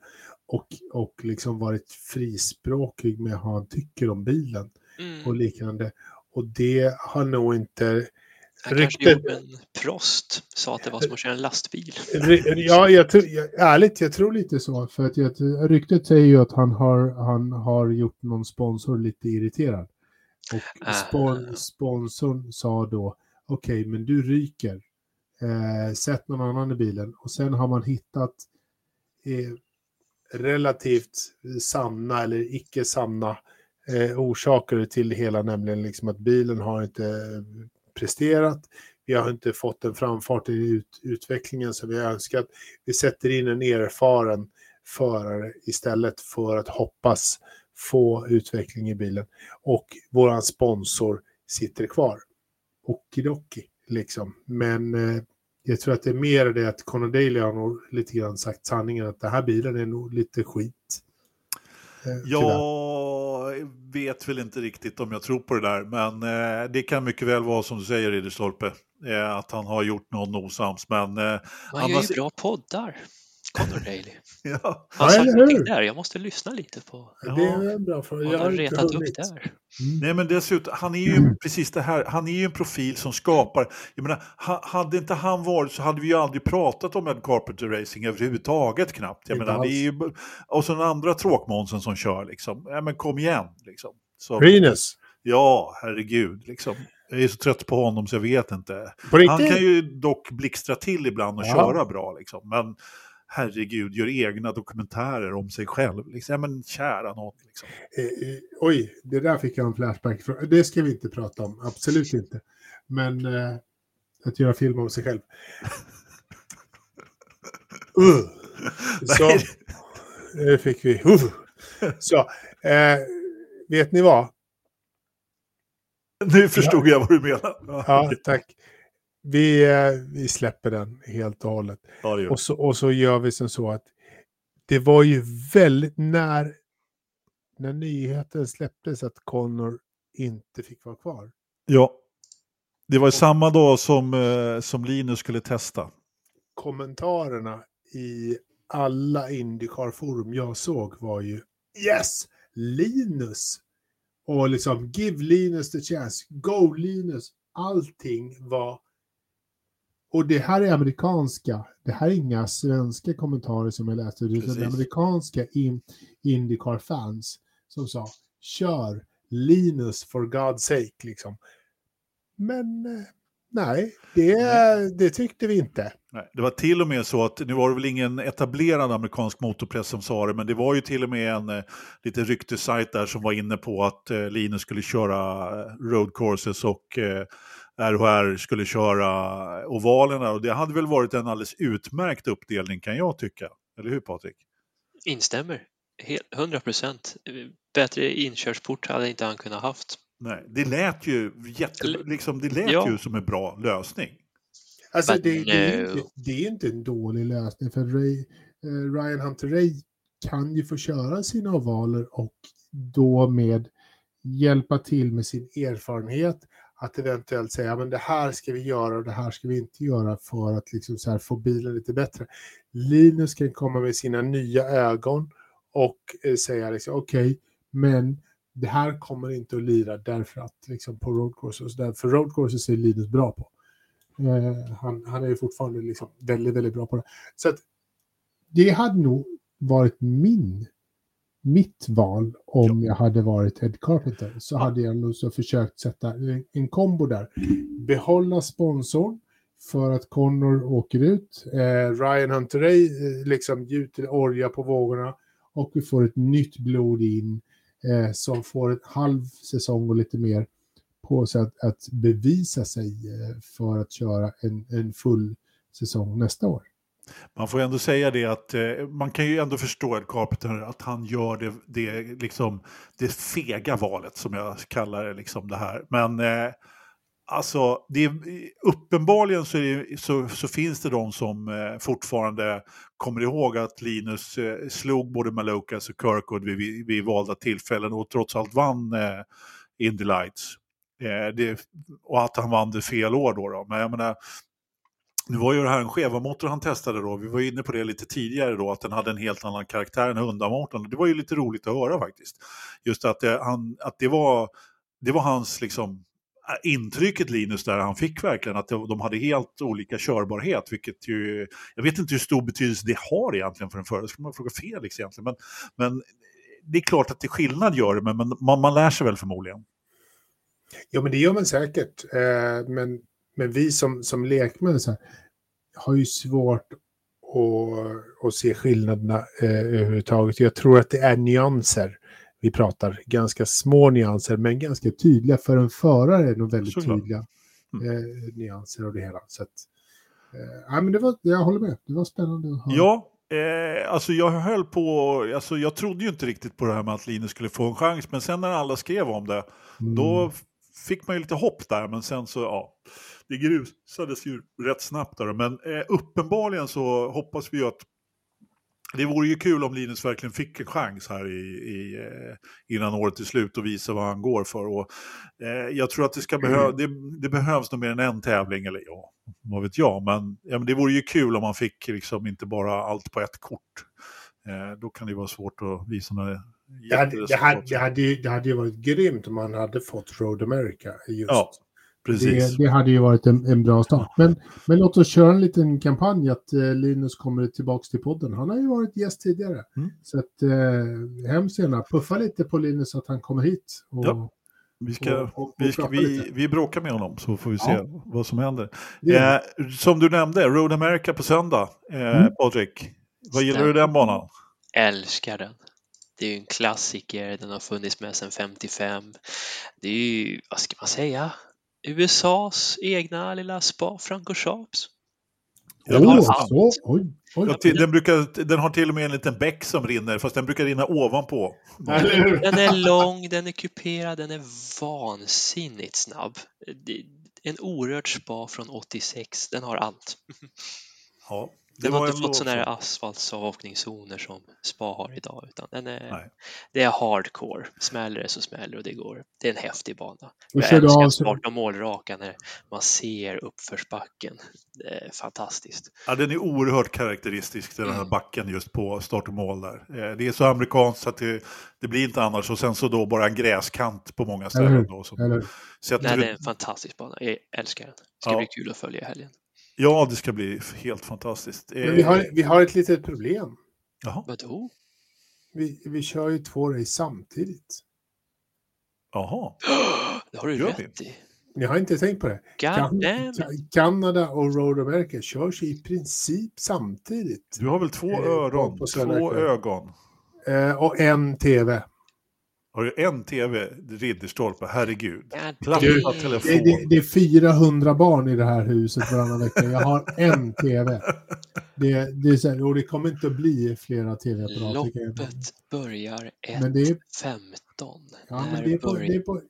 och, och liksom varit frispråkig med vad han tycker om bilen Mm. och liknande. Och det har nog inte... Han kanske ryktet- gjorde en Prost, sa att det var som att köra en lastbil. Ja, jag tror, jag, ärligt, jag tror lite så. För att jag, ryktet säger ju att han har, han har gjort någon sponsor lite irriterad. Och Ah. spon, sponsorn sa då, okej, men du ryker. Eh, sätt någon annan i bilen. Och sen har man hittat eh, relativt sanna eller icke sanna eh, orsaker till det hela, nämligen liksom att bilen har inte presterat. Vi har inte fått den framfart i ut, utvecklingen som vi önskat. Vi sätter in en erfaren förare istället för att hoppas få utveckling i bilen. Och våran sponsor sitter kvar. Okidoki, liksom. Men eh, jag tror att det är mer det att Conor Daly har nog lite grann sagt sanningen att den här bilen är nog lite skit. Eh. Jag vet väl inte riktigt om jag tror på det där, men eh, det kan mycket väl vara som du säger Ridderstolpe, eh, att han har gjort någon osams. Men eh, Man gör Annars- ju bra poddar, Connor Daly. ja, Han Ja, eller någonting där, jag måste lyssna lite på Det är en bra fråga. vad Jag har retat upp där. Mm. Nej men dessutom, han är ju precis det här, han är ju en profil som skapar, jag menar, ha, hade inte han varit så hade vi ju aldrig pratat om en Carpenter Racing överhuvudtaget knappt. Jag menar, det är ju, och så den andra tråkmånsen som kör liksom, ja men kom igen liksom. Så, Rinus. ja, herregud liksom. Jag är så trött på honom så jag vet inte. Han kan ju dock blixtra till ibland och Ja. köra bra liksom. Men herregud, gör egna dokumentärer om sig själv. Liksom. Ja, men kära någon. Liksom. Eh, eh, oj, det där fick jag en flashback från. Det ska vi inte prata om, absolut inte. Men eh, att göra film om sig själv. Uh. Så, det fick vi. Uh. Så, eh, vet ni vad? nu förstod jag vad du menar. Ja, Ja, tack. Vi, vi släpper den helt och hållet. ja, Och så, och så gör vi som så att det var ju väldigt när, när nyheten släpptes att Connor inte fick vara kvar. Ja. Det var ju samma dag som, eh, som Linus skulle testa. Kommentarerna i alla Indycar-forum jag såg var ju Yes! Linus! Och liksom Give Linus the chance. Go Linus! Allting var... Och det här är amerikanska. Det här är inga svenska kommentarer som jag läste. Precis. amerikanska in, Indycar-fans som sa Kör Linus for God's sake liksom. Men eh, nej, det, det tyckte vi inte. Nej, det var till och med så att, nu var det väl ingen etablerad amerikansk motorpress som sa det, men det var ju till och med en eh, lite ryktessajt där som var inne på att eh, Linus skulle köra eh, road courses och eh, RHR skulle köra ovalerna. Och det hade väl varit en alldeles utmärkt uppdelning kan jag tycka. Eller hur Patrik? Instämmer. Helt- 100 procent. Bättre inkörsport hade inte han kunnat haft. Nej, det lät ju, jätte, liksom, det lät Ja. ju som en bra lösning. Alltså det, det, är no. inte, det är inte en dålig lösning för Ray, eh, Ryan Hunter Ray kan ju få köra sina ovaler och då med hjälpa till med sin erfarenhet att eventuellt säga men det här ska vi göra och det här ska vi inte göra för att liksom så här få bilen lite bättre. Linus kan komma med sina nya ögon och eh, säga liksom okej, men det här kommer inte att lira därför att liksom på roadcourses, därför road är Linus bra på. Eh, han, han är ju fortfarande liksom väldigt, väldigt bra på det. Så att det hade nog varit min, mitt val om jag hade varit Ed Carpenter. Så hade jag nog så försökt sätta en, en kombo där. Behålla sponsorn för att Connor åker ut. Eh, Ryan Hunter-Ray eh, liksom gjuter orja på vågorna och vi får ett nytt blod in eh, som får en halv säsong och lite mer på sig att, att bevisa sig eh, för att köra en, en full säsong nästa år. Man får ändå säga det att eh, man kan ju ändå förstå Ed Carpenter att han gör det, det, liksom, det fega valet som jag kallar det, liksom det här. Men eh, alltså, det är, uppenbarligen så, är det, så, så finns det de som eh, fortfarande kommer ihåg att Linus eh, slog både Malokas och Kirkwood vid, vid, vid valda tillfällen och trots allt vann eh, Indy Lights. Eh, det, och att han vann det fel år då. då. Men jag menar, nu var ju det här en Cheva-motor han testade då. Vi var inne på det lite tidigare då, att den hade en helt annan karaktär än hundamotorn. Det var ju lite roligt att höra faktiskt. Just att det, han, att det, var, det var hans liksom, äh, intrycket Linus där han fick verkligen att de hade helt olika körbarhet, vilket ju, jag vet inte hur stor betydelse det har egentligen för en förare, det ska man fråga Felix egentligen, men, men det är klart att det är skillnad gör det, men, men man, man lär sig väl förmodligen. Ja, men det gör man säkert. Eh, men, men vi som, som lekmän så här, har ju svårt att, att se skillnaderna eh, överhuvudtaget. Jag tror att det är nyanser. Vi pratar ganska små nyanser, men ganska tydliga. För en förare är de väldigt Såklart. tydliga eh, nyanser av det hela. Så att, eh, ja, men det var, jag håller med. Det var spännande att höra. Ja, eh, alltså jag höll på, alltså jag trodde ju inte riktigt på det här med att Linus skulle få en chans, men sen när alla skrev om det, Mm. då fick man ju lite hopp där, men sen så, ja, det grusades ju rätt snabbt där. Men eh, uppenbarligen så hoppas vi ju att det vore ju kul om Linus verkligen fick en chans här i, i, eh, innan året är slut och visa vad han går för. Och, eh, jag tror att det, ska behö det, det behövs nog mer än en tävling, eller ja, vad vet jag. Men, ja, men det vore ju kul om man fick liksom inte bara allt på ett kort. Eh, då kan det vara svårt att visa några Det hade, det, hade, det, hade, det hade varit grymt om man hade fått Road America. Just. Ja, Precis. Det, det hade ju varit en, en bra start. Men, men låt oss köra en liten kampanj att eh, Linus kommer tillbaka till podden. Han har ju varit gäst tidigare. Mm. Så att, eh, hemskt gärna puffa lite på Linus att han kommer hit och Ja. Vi, ska, Och- och- vi, ska, vi, vi bråkar med honom så får vi se Ja. vad som händer. Eh, som du nämnde, Road America på söndag. Eh, Mm. Patrik, vad gillar du den banan? Älskar den. Det är ju en klassiker, den har funnits med sedan 55. Det är ju, vad ska man säga, USAs egna lilla spa Francorchamps. Den allt. så, oj, oj. Ja, till, den, brukar, den har till och med en liten bäck som rinner, fast den brukar rinna ovanpå. Den är lång, den är kuperad, den är vansinnigt snabb. En orörd spa från 86, den har allt. Ja, Den har inte fått sådana här som- asfaltsavåkningszoner som spa har idag, utan den är, Nej. det är hardcore. Smäller det så smäller och det går. Det är en häftig bana. Och Jag älskar av start och målraka när man ser uppförsbacken. Det är fantastiskt. Ja, den är oerhört karaktäristisk, den här Mm. backen just på start och mål där. Eh, Det är så amerikanskt så att det, det blir inte annars. Och sen så då bara en gräskant på många ställen. Då, så. Eller, Så att, Nej, det är en fantastisk bana. Jag älskar den. Det ska Ja. bli kul att följa i helgen. Ja, det ska bli helt fantastiskt. Eh, men vi har, vi har ett litet problem. Jaha, Vadå? Vi, vi kör ju två race samtidigt. jaha. Det har du Gör rätt i. Ni har inte tänkt på det? Kan, Kanada och Road America körs i princip samtidigt. Du har väl två Eh, på- öron, två ögon. Eh, och en TV. Har du en tv, Ridderstolpe, herregud. Platta telefon. Det, det, det är 400 barn i det här huset varannan vecka. Jag har en TV. Det, det, är så här, och det kommer inte att bli flera TV-apparater. Loppet börjar Men det är, 1.15. ja, men När det är, på, börjar- det är, på,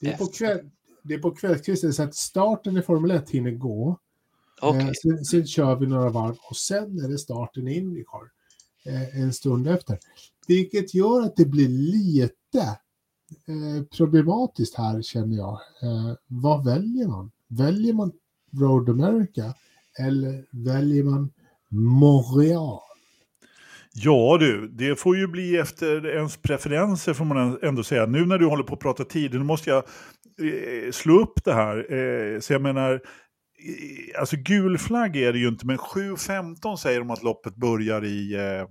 det är, på, kväll, det är på kvällskvisten så att starten i Formel 1 hinner gå. Okej. Eh, sen, sen kör vi några varv och sen är det starten i Indycar eh, en stund efter. Vilket gör att det blir lite eh, problematiskt här känner jag. Eh, vad väljer man? Väljer man Road America eller väljer man Montreal? Ja du, det får ju bli efter ens preferenser får man ändå säga. Nu när du håller på att prata tid, nu måste jag eh, slå upp det här. Eh, så jag menar, eh, alltså gul flagg är det ju inte, men 7.15 säger de att loppet börjar i eh,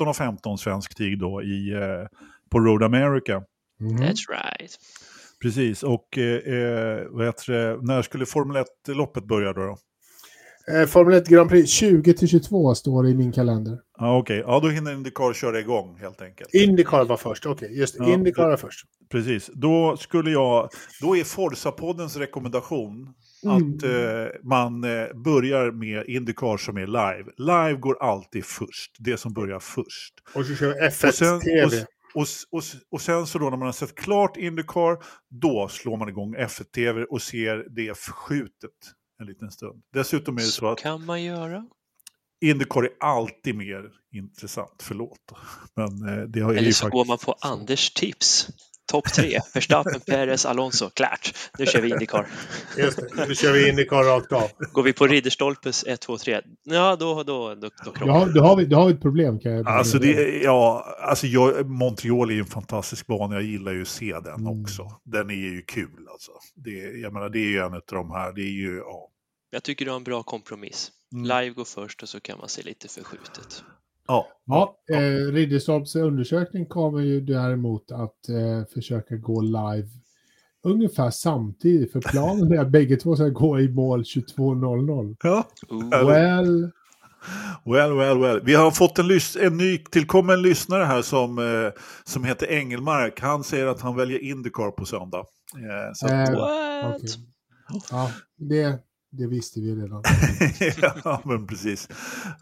19.15 svensk tid då i, eh, på Road America. Mm. That's right. Precis, och eh, eh, vad heter det, när skulle Formel 1-loppet börja då? då? Eh, Formel 1 Grand Prix 20 till 22 står det i min kalender. Ja, okej. Ja, då hinner Indycar köra igång helt enkelt. Indycar var först, okej. just det. Ja, Indycar var först. Precis. Då skulle jag... Då är Forza-poddens rekommendation att eh, man eh, börjar med Indycar som är live. Live går alltid först. Det som börjar först. Och så kör vi Och F1 sen, TV. och, och, sen så då när man har sett klart Indycar, då slår man igång F1-TV och ser det förskjutet en liten stund. Dessutom är det så Så att kan man göra. Indycar är alltid mer intressant. Förlåt. Men eh, det har Eller så faktiskt går man på. Anders tips. Topp tre. Verstappen, Perez, Alonso. Klart. Nu kör vi Indycar. Just det, nu kör vi Indycar rakt av. Går vi på Ridderstolpes 1, 2, 3. Ja, då, då, då, då krockar har, då, har vi, då har vi ett problem kan jag Alltså, det, ja, alltså jag, Montreal är ju en fantastisk bana, jag gillar ju att se den Mm. också. Den är ju kul alltså. Det, jag menar, det är ju en av de här, det är ju, ja. Jag tycker du har en bra kompromiss. Mm. Live går först och så kan man se lite förskjutet. Ja, Ja, eh, Ridderstolps undersökning kommer ju däremot att eh, försöka gå live ungefär samtidigt. För planen är att bägge två ska gå i mål 22.00. ja. Well, Well, well, well. Vi har fått en, lys- en ny tillkommen lyssnare här som, eh, som heter Engelmark. Han säger att han väljer Indycar på söndag. Eh, så att, Eh, What? okej. ja, det, det visste vi redan. ja, men precis.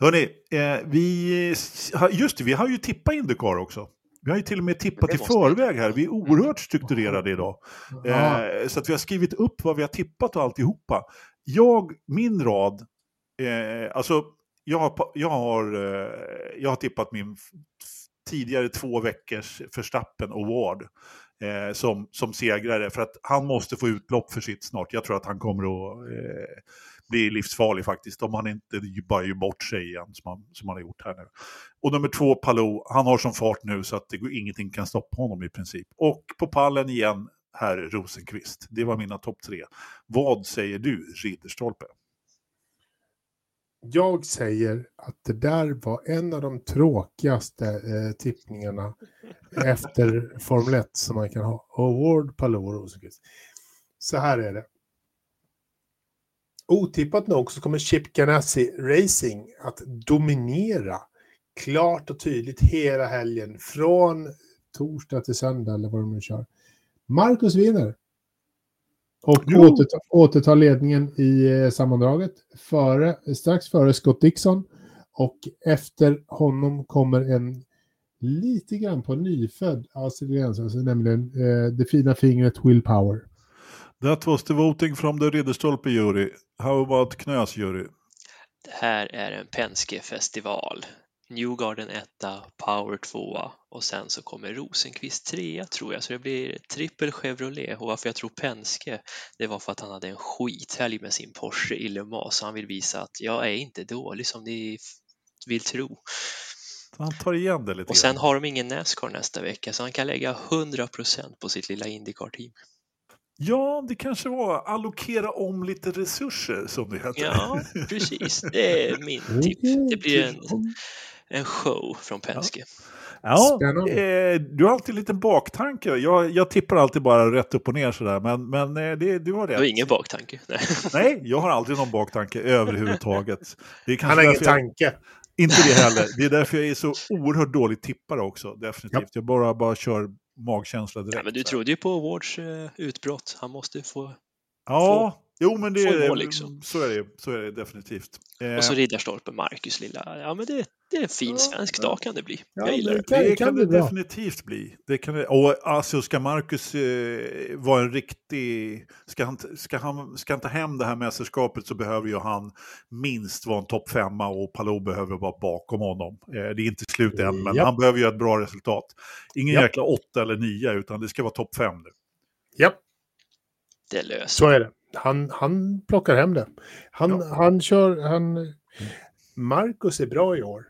Hörrni, eh, vi, har- just det, vi har ju tippat Indycar också. Vi har ju till och med tippat i förväg här. Vi är oerhört strukturerade idag. Eh, så att vi har skrivit upp vad vi har tippat och alltihopa. Jag, min rad, eh, alltså jag har, jag, har, eh, jag har tippat min tidigare två veckors Verstappen och Ward eh, som, som segrare för att han måste få utlopp för sitt snart. Jag tror att han kommer att eh, bli livsfarlig faktiskt om han inte bara gör bort sig igen som han, som han har gjort här nu. Och nummer två, Palou, han har som fart nu så att det, ingenting kan stoppa honom i princip. Och på pallen igen, herr Rosenqvist. Det var mina topp tre. Vad säger du, Ridderstolpe? Jag säger att det där var en av de tråkigaste eh, tippningarna efter Formel 1 som man kan ha. Award Rosenqvist. Så här är det. Otippat nog så kommer Chip Ganassi Racing att dominera klart och tydligt hela helgen från torsdag till söndag eller vad de nu kör. Marcus vinner. Och Jo. återtar, återtar ledningen i eh, sammandraget före, strax före Scott Dixon. Och efter honom kommer en lite grann på nyfödd australiensare, alltså nämligen eh, det fina fingret Will Power. That was the voting from the Ridderstolpe jury. How about Knös jury? Det här är en Penske-festival. Newgarden etta, Power tvåa och sen så kommer Rosenqvist trea tror jag, så det blir trippel Chevrolet. Och varför jag tror Penske, det var för att han hade en skithelg med sin Porsche i Le Mans, så han vill visa att jag är inte dålig som ni vill tro. Han tar igen det lite Och sen grann. har de ingen Nascar nästa vecka, så han kan lägga 100% på sitt lilla Indycar-team. Ja, det kanske var allokera om lite resurser som det heter. Ja, precis. Det är min tipp. Det blir en, en show från Penske. Ja, Spännande. eh, du har alltid en liten baktanke. Jag, jag tippar alltid bara rätt upp och ner sådär, men, men eh, det, du har rätt. var ingen baktanke. Nej. Nej, jag har aldrig någon baktanke överhuvudtaget. Det är Han har ingen jag, tanke. Inte det heller. Det är därför jag är så oerhört dålig tippare också, definitivt. Jag bara, bara kör magkänsla direkt. Ja, men du trodde ju på Awards eh, utbrott. Han måste få... Ja, jo men det är, mål, liksom. så är det, så är det definitivt. Eh, Och så Riddarstolpe, Marcus lilla. Ja, men det, det är en fin Ja, svensk ja. dag kan det bli. Ja, Jag gillar det. kan- det kan kan bli det bra. definitivt bli. Det kan det, och alltså ska Marcus eh, vara en riktig... Ska han, ska, han, ska han ta hem det här mästerskapet så behöver ju han minst vara en topp femma och Palou behöver vara bakom honom. Eh, det är inte slut än, men Japp. han behöver ju ett bra resultat. Ingen Japp. jäkla åtta eller nio, utan det ska vara topp fem nu. Ja, Det löser så är det. Han, han plockar hem det. Han, Ja. han kör... Han, Marcus är bra i år.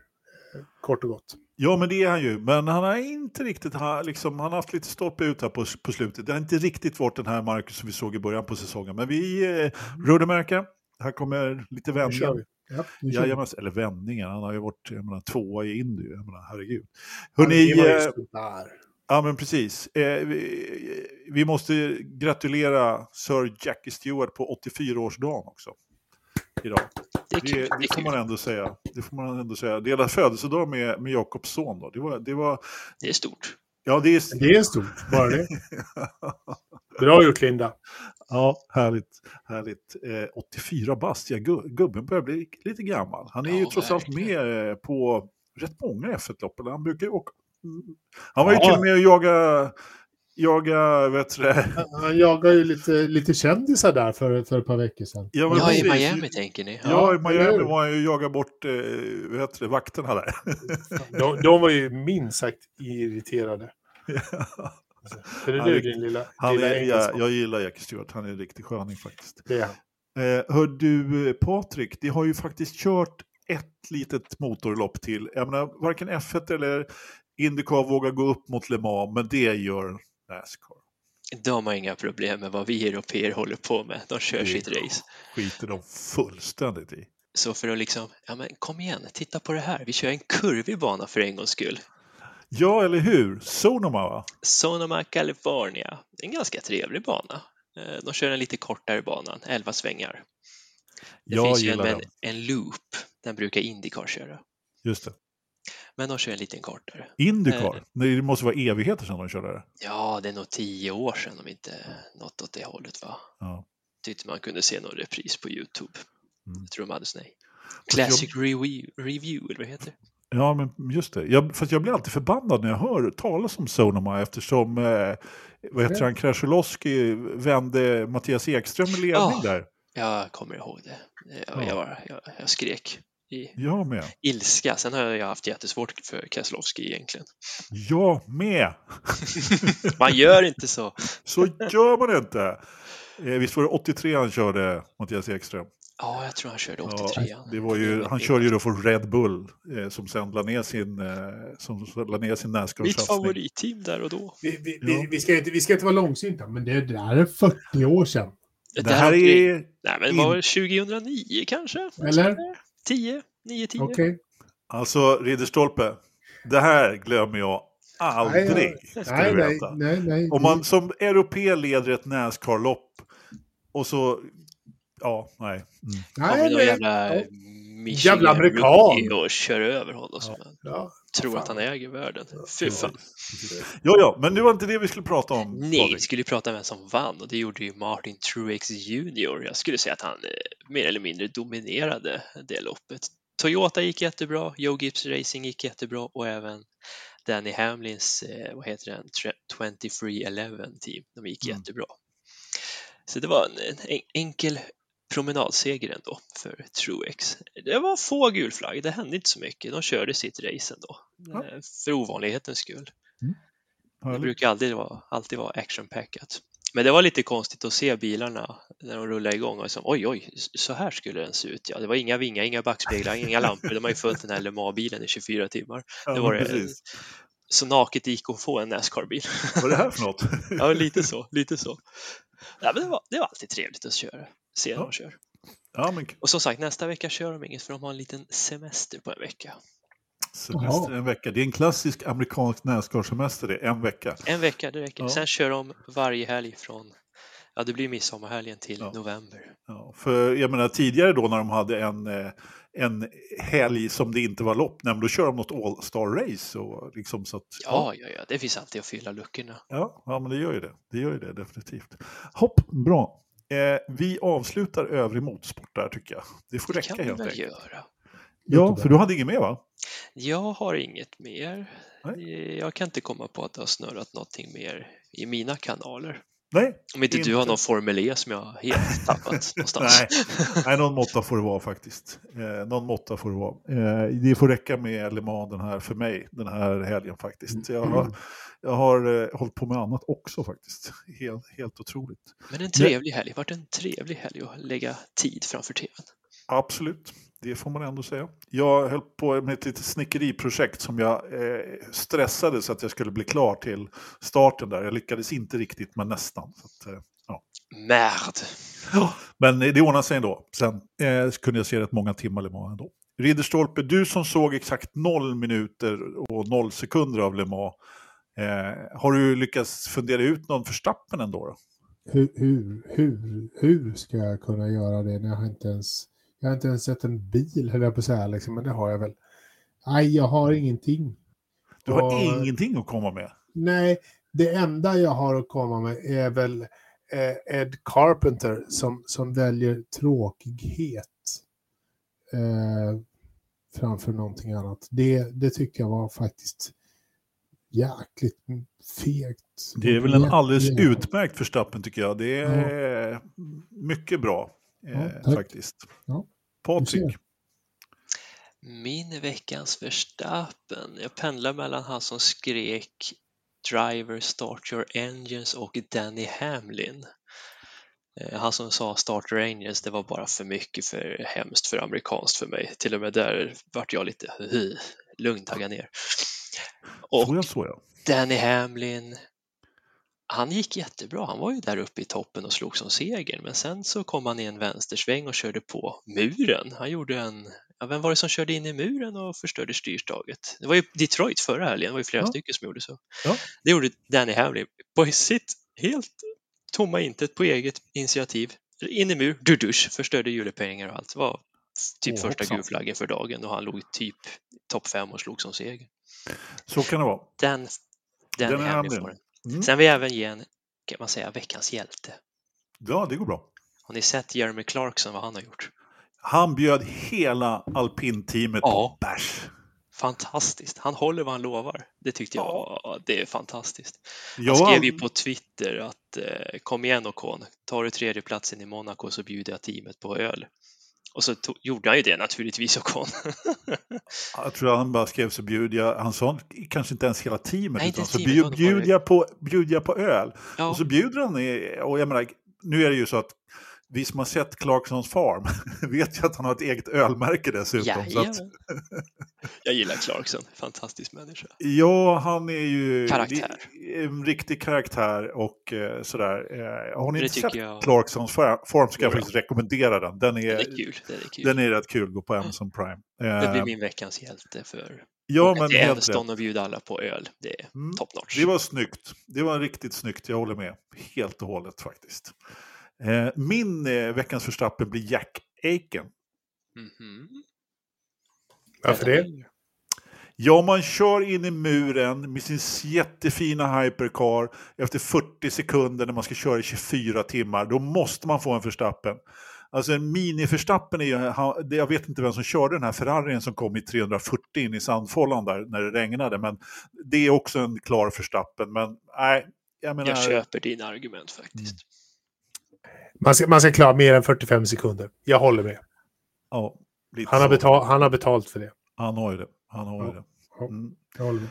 Kort och gott. Ja, men det är han ju. Men han har inte riktigt, han, liksom, han har haft lite stolpe ut här på, på slutet. Det har inte riktigt varit den här Marcus som vi såg i början på säsongen. Men vi, eh, Ruddermärka, här kommer lite Nu kör vändning. vi. Ja. Jajamän, eller vändningen, han har ju varit jag menar, tvåa i Indy, jag menar, herregud. Ja, Hörrni, det ju ja men precis. Eh, vi, vi måste gratulera Sir Jackie Stewart på 84-årsdagen också. Idag. Det. Det, Det det är får man ändå säga. Det får man ändå säga. Dela födelsedag med, med Jakobs son då. Det var, det var, Det är stort. ja det är... Det är stort, bara det. Bra gjort, Linda. Ja, härligt. härligt. Eh, 84 bast, ja, gu- gubben börjar bli lite gammal. Han är ju Ja, trots allt verkligen. med eh, på rätt många F1-lopp. eller Han brukar ju åka... Han var ju Ja. till och med och jaga, jaga vet du det? Han jagar ju lite, lite kändisar där för, för ett par veckor sedan. Ja, men Ja, i. Miami tänker ni. Ja, Ja, i Miami var han ju jaga bort eh, vet du, vakterna där. De, de var ju minst sagt irriterade. Är det Han du, är- din lilla, Han lilla är, ja, engelsman? jag gillar Jackie Stewart, han är en riktig sköning faktiskt. Det är han. Eh, hör du eh, Patrik, det har ju faktiskt kört ett litet motorlopp till. Jag menar, varken F1 eller Indycar vågar gå upp mot Le Mans, men det gör Nascar. De har inga problem med vad vi europeer håller på med. De kör Det sitt race. skiter de fullständigt i. Så för att liksom, ja men kom igen, titta på det här. Vi kör en kurvig bana för en gångs skull. Ja, eller hur? Sonoma va? Sonoma, California. En ganska trevlig bana. Eh, De kör en lite kortare banan, 11 svängar. Det Jag finns ju en, en, en loop, den brukar Indycar köra. Just det. Men de kör en liten kortare. Indycar? Eh. Det måste vara evigheter sedan de körde det. Ja, det är nog tio år sedan om inte något åt det hållet va? Ja. Tyckte man kunde se någon repris på Youtube. Mm. Jag tror de hade sån här jag- Classic review, review, eller vad heter det? Ja, men just det. Jag, fast jag blir alltid förbannad när jag hör talas om Sonoma eftersom eh, vad heter han, Krasjolowski vände Mattias Ekström i ledning Ja. där. Jag kommer ihåg det. Jag, Ja. jag, var, jag, jag skrek i Jag med. ilska. Sen har jag haft jättesvårt för Keselowski egentligen. Jag med. Man gör inte så. Så gör man inte. Eh, visst var det 83 han körde, Mattias Ekström? Ja, jag tror han körde Ja, 83. det var ju, han körde ju då för Red Bull eh, som sen la ner sin, eh, som la ner sin Mitt Nascar-satsning. favoritteam där och då. Vi, vi, Ja. vi, vi, ska inte, vi ska inte vara långsinta, men det där är 40 år sedan. Det här omkring- är... Nej, men det var väl 2009 kanske? Eller? 10? 9, 10? Okej. Alltså, Ridderstolpe. Det här glömmer jag Aldrig, ska Nej, du nej, veta. nej, nej. Om man som europé leder ett Nascar-lopp och så... Ja, nej. Mm. Kommer nej, någon nej. jävla Michigan Jävla amerikan. och kör över honom som Ja. tror fan. att han äger världen. Fy fan. Ja, ja, men det var inte det vi skulle prata om. Nej, vi skulle prata om vem som vann och det gjorde ju Martin Truex Jr. Jag skulle säga att han eh, mer eller mindre dominerade det loppet. Toyota gick jättebra, Joe Gibbs Racing gick jättebra och även Danny Hamlins, eh, vad heter den, Tre- 2311 team, de gick Mm. jättebra. Så det var en enkel promenadseger ändå för Truex. Det var få gulflagg, det hände inte så mycket. De körde sitt race ändå, Ja. eh, för ovanlighetens skull. Det Härligt. brukar alltid vara, alltid vara actionpackat. Men det var lite konstigt att se bilarna när de rullade igång och liksom, oj, oj, så här skulle den se ut. Ja, det var inga vingar, inga backspeglar, inga lampor. De har ju följt den här Le Mans-bilen i 24 timmar. Ja, Det var det, så naket det gick att få en Nascar-bil. Vad är det här för något? Ja, lite så, lite så. Ja, men det, var, det var alltid trevligt att köra, se när Ja. de kör. Ja, men Och som sagt, nästa vecka kör de inget för de har en liten semester på en vecka. semester en vecka. Det är en klassisk amerikansk Nascar-semester det, en vecka. En vecka, det räcker. Ja. Sen kör de varje helg från, ja det blir midsommarhelgen till Ja. november. Ja, för jag menar tidigare då när de hade en, eh, en helg som det inte var lopp, nej, då kör de något All-Star-race. Och liksom så att, Ja, ja, ja, det finns alltid att fylla luckorna. Ja, ja, men det gör ju det. Det gör ju det definitivt. Hopp, bra. Eh, vi avslutar övrig motorsport där tycker jag. Det får Det räcka kan vi helt väl enkelt. göra. Ja, för du hade inget mer va? Jag har inget mer. Nej. Jag kan inte komma på att det har snurrat någonting mer i mina kanaler. Nej, Om inte, Inte. du har någon Formel E som jag helt tappat någonstans. Nej. Nej, någon måtta får det vara faktiskt. Eh, någon måtta får det vara. Eh, det får räcka med Le Mans den här, för mig den här helgen faktiskt. Jag har, jag har eh, hållit på med annat också faktiskt. Helt, helt otroligt. Men en trevlig helg. Varit en trevlig helg att lägga tid framför tvn. Absolut, det får man ändå säga. Jag höll på med ett litet snickeriprojekt som jag eh, stressade så att jag skulle bli klar till starten där. Jag lyckades inte riktigt, men nästan. Så att, eh, Merd! men det ordnar sig ändå. Sen eh, kunde jag se rätt många timmar Le Mans ändå. Ridderstolpe, du som såg exakt noll minuter och noll sekunder av Le Mans. Eh, har du lyckats fundera ut någon förstappen ändå? Då? Hur, hur, hur, hur ska jag kunna göra det när jag inte ens, jag har inte ens sett en bil, höll jag på att säga, liksom, men det har jag väl. Nej, jag har ingenting. Du har Och- ingenting att komma med. Nej, det enda jag har att komma med är väl eh, Ed Carpenter som, som väljer tråkighet eh, framför någonting annat. Det, det tycker jag var faktiskt jäkligt fegt. Det är väl en alldeles utmärkt förstappen tycker jag. Det är mycket bra eh, Ja, faktiskt. Ja, Patrik. Min veckans Verstappen. Jag pendlar mellan han som skrek Driver start your engines och Danny Hamlin. Eh, Han som sa start your engines, det var bara för mycket för hemskt för amerikanskt för mig. Till och med där vart jag lite "Huh, lugn, tagga ner. Och. Danny Hamlin, han gick jättebra. Han var ju där uppe i toppen och slog som segern, men sen så kom han i en vänstersväng och körde på muren. Han gjorde en, ja, vem var det som körde in i muren och förstörde styrstaget? Det var ju Detroit förra helgen, det var ju flera Ja. stycken som gjorde så. Ja. Det gjorde Danny Hamlin på sitt helt tomma intet på eget initiativ. In i mur, du dusch, förstörde hjulepingar och allt. Det var typ Åh, första gulflaggen för dagen och han låg typ topp fem och slog som seger. Så kan det vara. Den, Danny Danny Hamlin Hamlin. Mm. Sen vill jag även ge en, kan man säga, veckans hjälte. Ja, det går bra. Har ni sett Jeremy Clarkson, vad han har gjort? Han bjöd hela alpinteamet Ja. på bärs. Fantastiskt. Han håller vad han lovar. Det tyckte jag var, det är fantastiskt. Han skrev ju på Twitter att eh, kom igen Ocon, tar du tredjeplatsen i Monaco så bjuder jag teamet på öl. Och så to- gjorde han ju det naturligtvis Ocon. Jag tror han bara skrev så bjuder jag, han sa kanske inte ens hela teamet, Nej, utan så bjud, bjuder jag, på, bjuder jag på öl. ja, Och så bjuder han, och jag menar, nu är det ju så att vi som har sett Clarksons Farm vet ju att han har ett eget ölmärke dessutom. Så att. Jag gillar Clarkson, fantastisk människa. ja, han är ju Karaktär. en riktig karaktär och eh, sådär. Eh, har ni Det inte sett jag- Clarksons Fa- Farm så kan jag ja. faktiskt rekommendera den. Den är, Den är kul. Den är kul. den är rätt kul, gå på Amazon Prime. Det blir Eh, min veckans hjälte för Ja, men Evston rätt. och bjuda alla på öl. Det är Mm. top notch. Det var snyggt. Det var riktigt snyggt, jag håller med. Helt och hållet faktiskt. Eh, min eh, veckans förstappen blir Jack Aiken. Mhm. Varför det? Ja, man kör in i muren med sin jättefina hypercar efter 40 sekunder när man ska köra i 24 timmar. Då måste man få en förstappen. Alltså en mini-förstappen är ju, jag vet inte vem som körde den här Ferrarin som kom i 340 in i sandfållan där när det regnade, men det är också en klar förstappen. Men nej, jag menar... Jag köper dina argument faktiskt. Man ska, man ska klara mer än 45 sekunder. Jag håller med. Ja, lite Han har, så. betal, han har betalt för det. Han har ju det. Han har ju Ja. det. Ja. Mm. Jag håller med.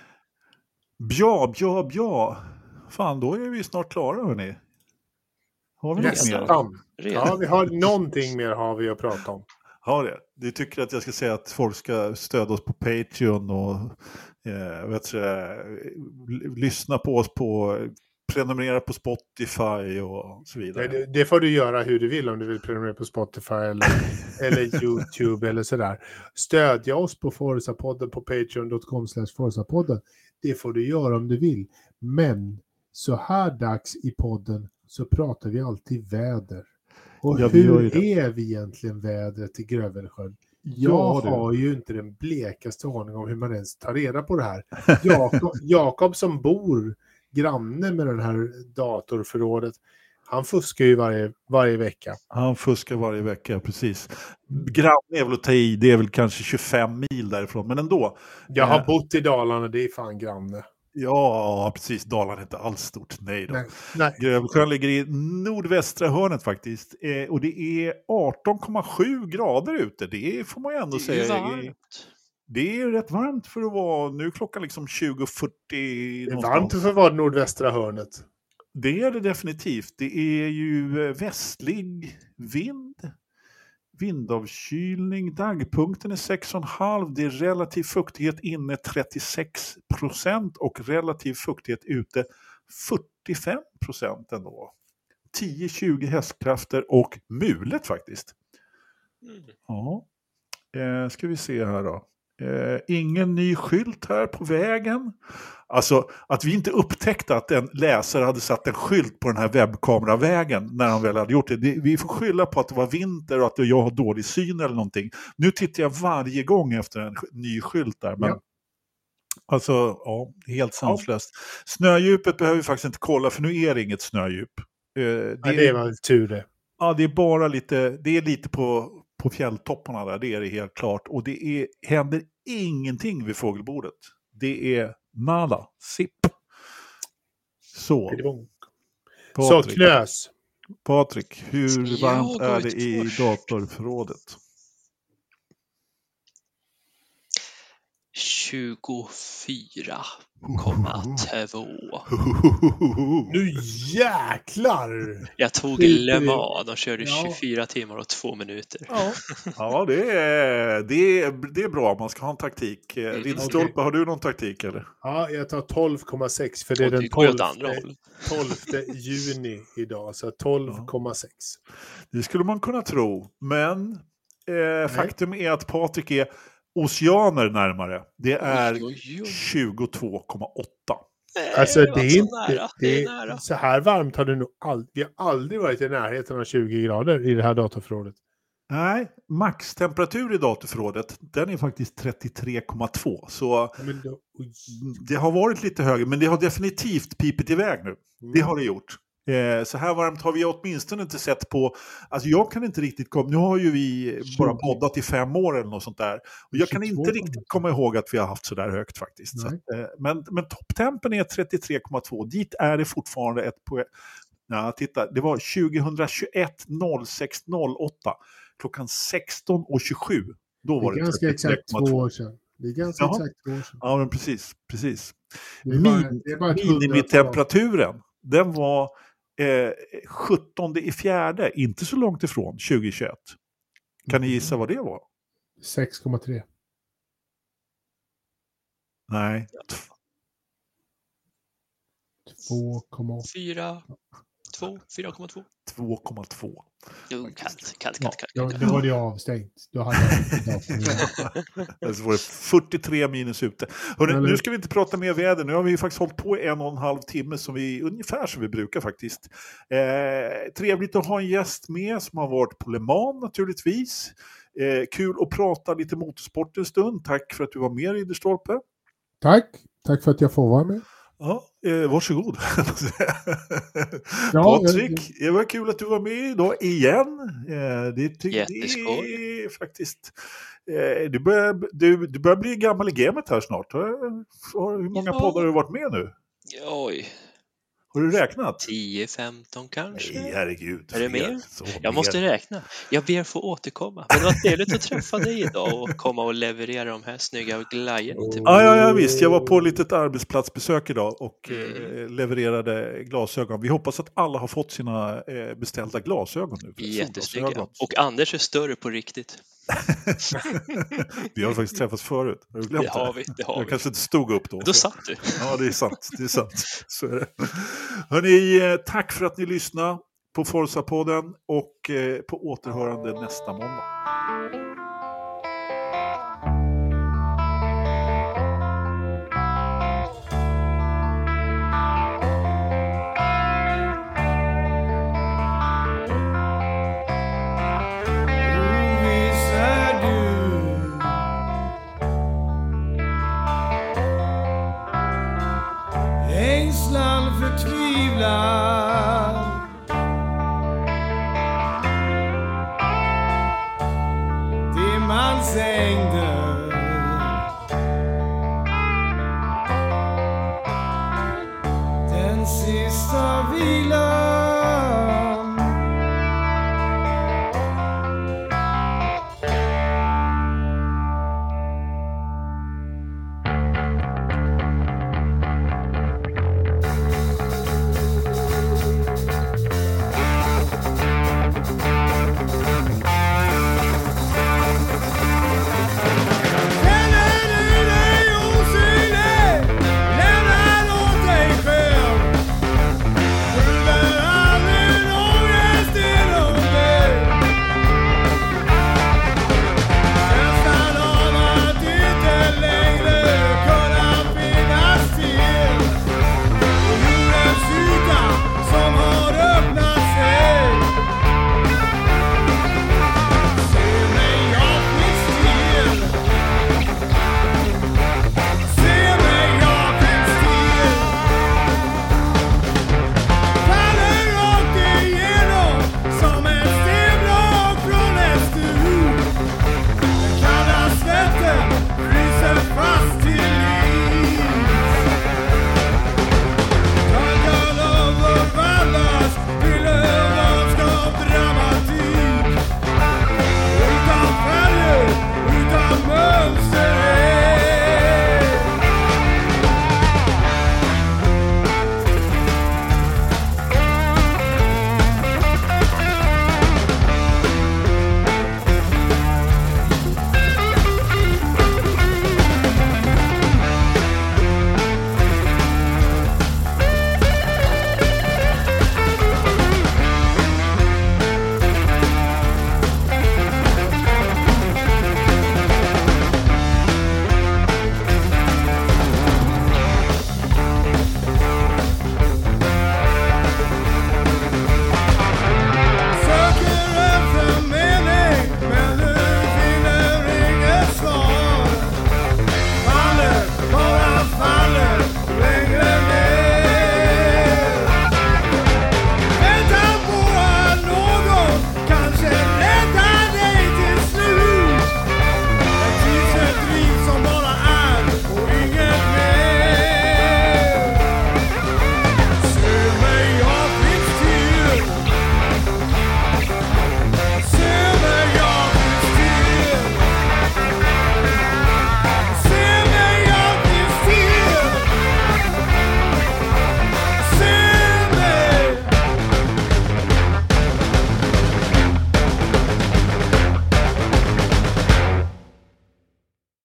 Bja, bja, bja. Fan, då är vi snart klara hörni. Har vi något mer? Nästan. Ja, vi har någonting mer har vi att prata om. Har det? Du tycker att jag ska säga att folk ska stödja oss på Patreon och eh, vet du, lyssna på oss på prenumerera på Spotify och så vidare. Det, det får du göra hur du vill om du vill prenumerera på Spotify eller, eller YouTube eller sådär. Stödja oss på Forza-podden på patreon.com Forza-podden. Det får du göra om du vill. Men så här dags i podden så pratar vi alltid väder. Och Ja, hur är vi egentligen vädret i Grövelsjön? Ja, Jag du. har ju inte den blekaste aning om hur man ens tar reda på det här. Jakob, Jakob som bor granne med det här datorförrådet, han fuskar ju varje, varje vecka. Han fuskar varje vecka, precis. Granne är väl att ta i, det är väl kanske 25 mil därifrån, men ändå. Jag har Eh. bott i Dalarna, det är fan granne. Ja, precis. Dalarna är inte alls stort. Nej då. Nej, nej. Grövelsjön ligger i nordvästra hörnet faktiskt. Eh, och det är 18,7 grader ute. Det får man ju ändå Det är säga. är- varmt. Det är rätt varmt för att vara, nu är klockan liksom 20.40 Det är varmt för att vara nordvästra hörnet. Det är det definitivt. Det är ju eh, västlig vind, vindavkylning, dagpunkten är 6,5, det är relativ fuktighet inne 36 procent och relativ fuktighet ute 45 procent ändå. 10-20 hästkrafter och mulet faktiskt. Mm. Ja, eh, ska vi se här då. Eh, ingen ny skylt här på vägen. Alltså att vi inte upptäckte att en läsare hade satt en skylt på den här webbkameravägen när han väl hade gjort det. Vi får skylla på att det var vinter och att jag har dålig syn eller någonting. Nu tittar jag varje gång efter en ny skylt där. Men Ja. Alltså, ja, helt sanslöst. Snödjupet behöver vi faktiskt inte kolla för nu är det inget snödjup. Eh, det, Ja, det var tur det. Ja, det är bara lite, det är lite på, på fjälltopparna där, det är det helt klart. Och det är, händer ingenting vid fågelbordet. Det är nada, sipp. Så. Patrik, Så knös. Patrik, hur varmt är det i datorförrådet? 24 komma mm. två. Nu jäklar! Jag tog Le Mans, de körde 24 timmar och två minuter. Ja, ja det, är, det, är, det är bra, man ska ha en taktik. Mm. Okay. har du någon taktik eller? Ja, jag tar 12,6 för det är den 12, 12 juni idag, så 12,6. Det skulle man kunna tro, men Eh, faktum är att Patrik är oceaner närmare. Det är Oj, oj, oj. 22,8. Nej, Alltså det är så inte... nära. Det Det är så här varmt har det nog aldrig... Vi har aldrig varit i närheten av 20 grader i det här datorförrådet. Nej, maxtemperatur i datorförrådet, den är faktiskt 33,2. Så Men då, oj. det har varit lite högre, men det har definitivt pipit iväg nu. Det har det gjort. Eh, så här varmt har vi åtminstone inte sett på, alltså jag kan inte riktigt komma, nu har ju vi bara 20. poddat i fem år eller något sånt där. Och jag kan 22 inte riktigt komma ihåg att vi har haft så där högt faktiskt. Så att, eh, men men topptempen är 33,2, dit är det fortfarande ett på... Ja, titta, det var 2021 06 08 klockan 16.27. Då Det var är det ganska exakt två 33,2. år sedan. Det är ganska Jaha. exakt två år sedan. Ja, men precis. precis. Det Min- det. Minimitemperaturen, den var eh, 17 i fjärde, inte så långt ifrån 2021. Kan ni gissa vad det var? 6,3. Nej, 2,8. 4, 4,2. 4,2. 2,2. Jo, kallt, kallt, Ja. kallt, då var det avstängt. Då hade jag så var det 43 minus ute. Hörrni, nu ska vi inte prata mer väder. Nu har vi ju faktiskt hållit på i en och en halv timme, som vi, ungefär som vi brukar faktiskt. Eh, trevligt att ha en gäst med som har varit på Le Mans naturligtvis. Eh, kul att prata lite motorsport en stund. Tack för att du var med Ridderstolpe. Tack. Tack för att jag får vara med. Ja, eh, varsågod. Ja, Patrik, det var kul att du var med idag igen. Eh, det, ty- det är faktiskt... Eh, du, börjar, du, du börjar bli gammal i gamet här snart. Hur många Ja. poddar har du varit med nu? Oj, Har du räknat? 10, 15 kanske? Nej, herregud. Är det mer? Så, Jag måste räkna. Jag ber få återkomma. Men det var trevligt att träffa dig idag och komma och leverera de här snygga glajjorna mig. Ja, ja, ja, visst. Jag var på ett litet arbetsplatsbesök idag och Mm. eh, levererade glasögon. Vi hoppas att alla har fått sina eh, beställda glasögon nu. Jättesnygga. Och Anders är större på riktigt. Vi har faktiskt träffats förut. Har du glömt Det har vi. Det har Jag vi. kanske inte stod upp då. Då satt du. Ja, det är sant. Det är sant. Så är det. Hörrni, eh, tack för att ni lyssnade på Forza-podden och eh, på återhörande nästa måndag. love. Die man sängt.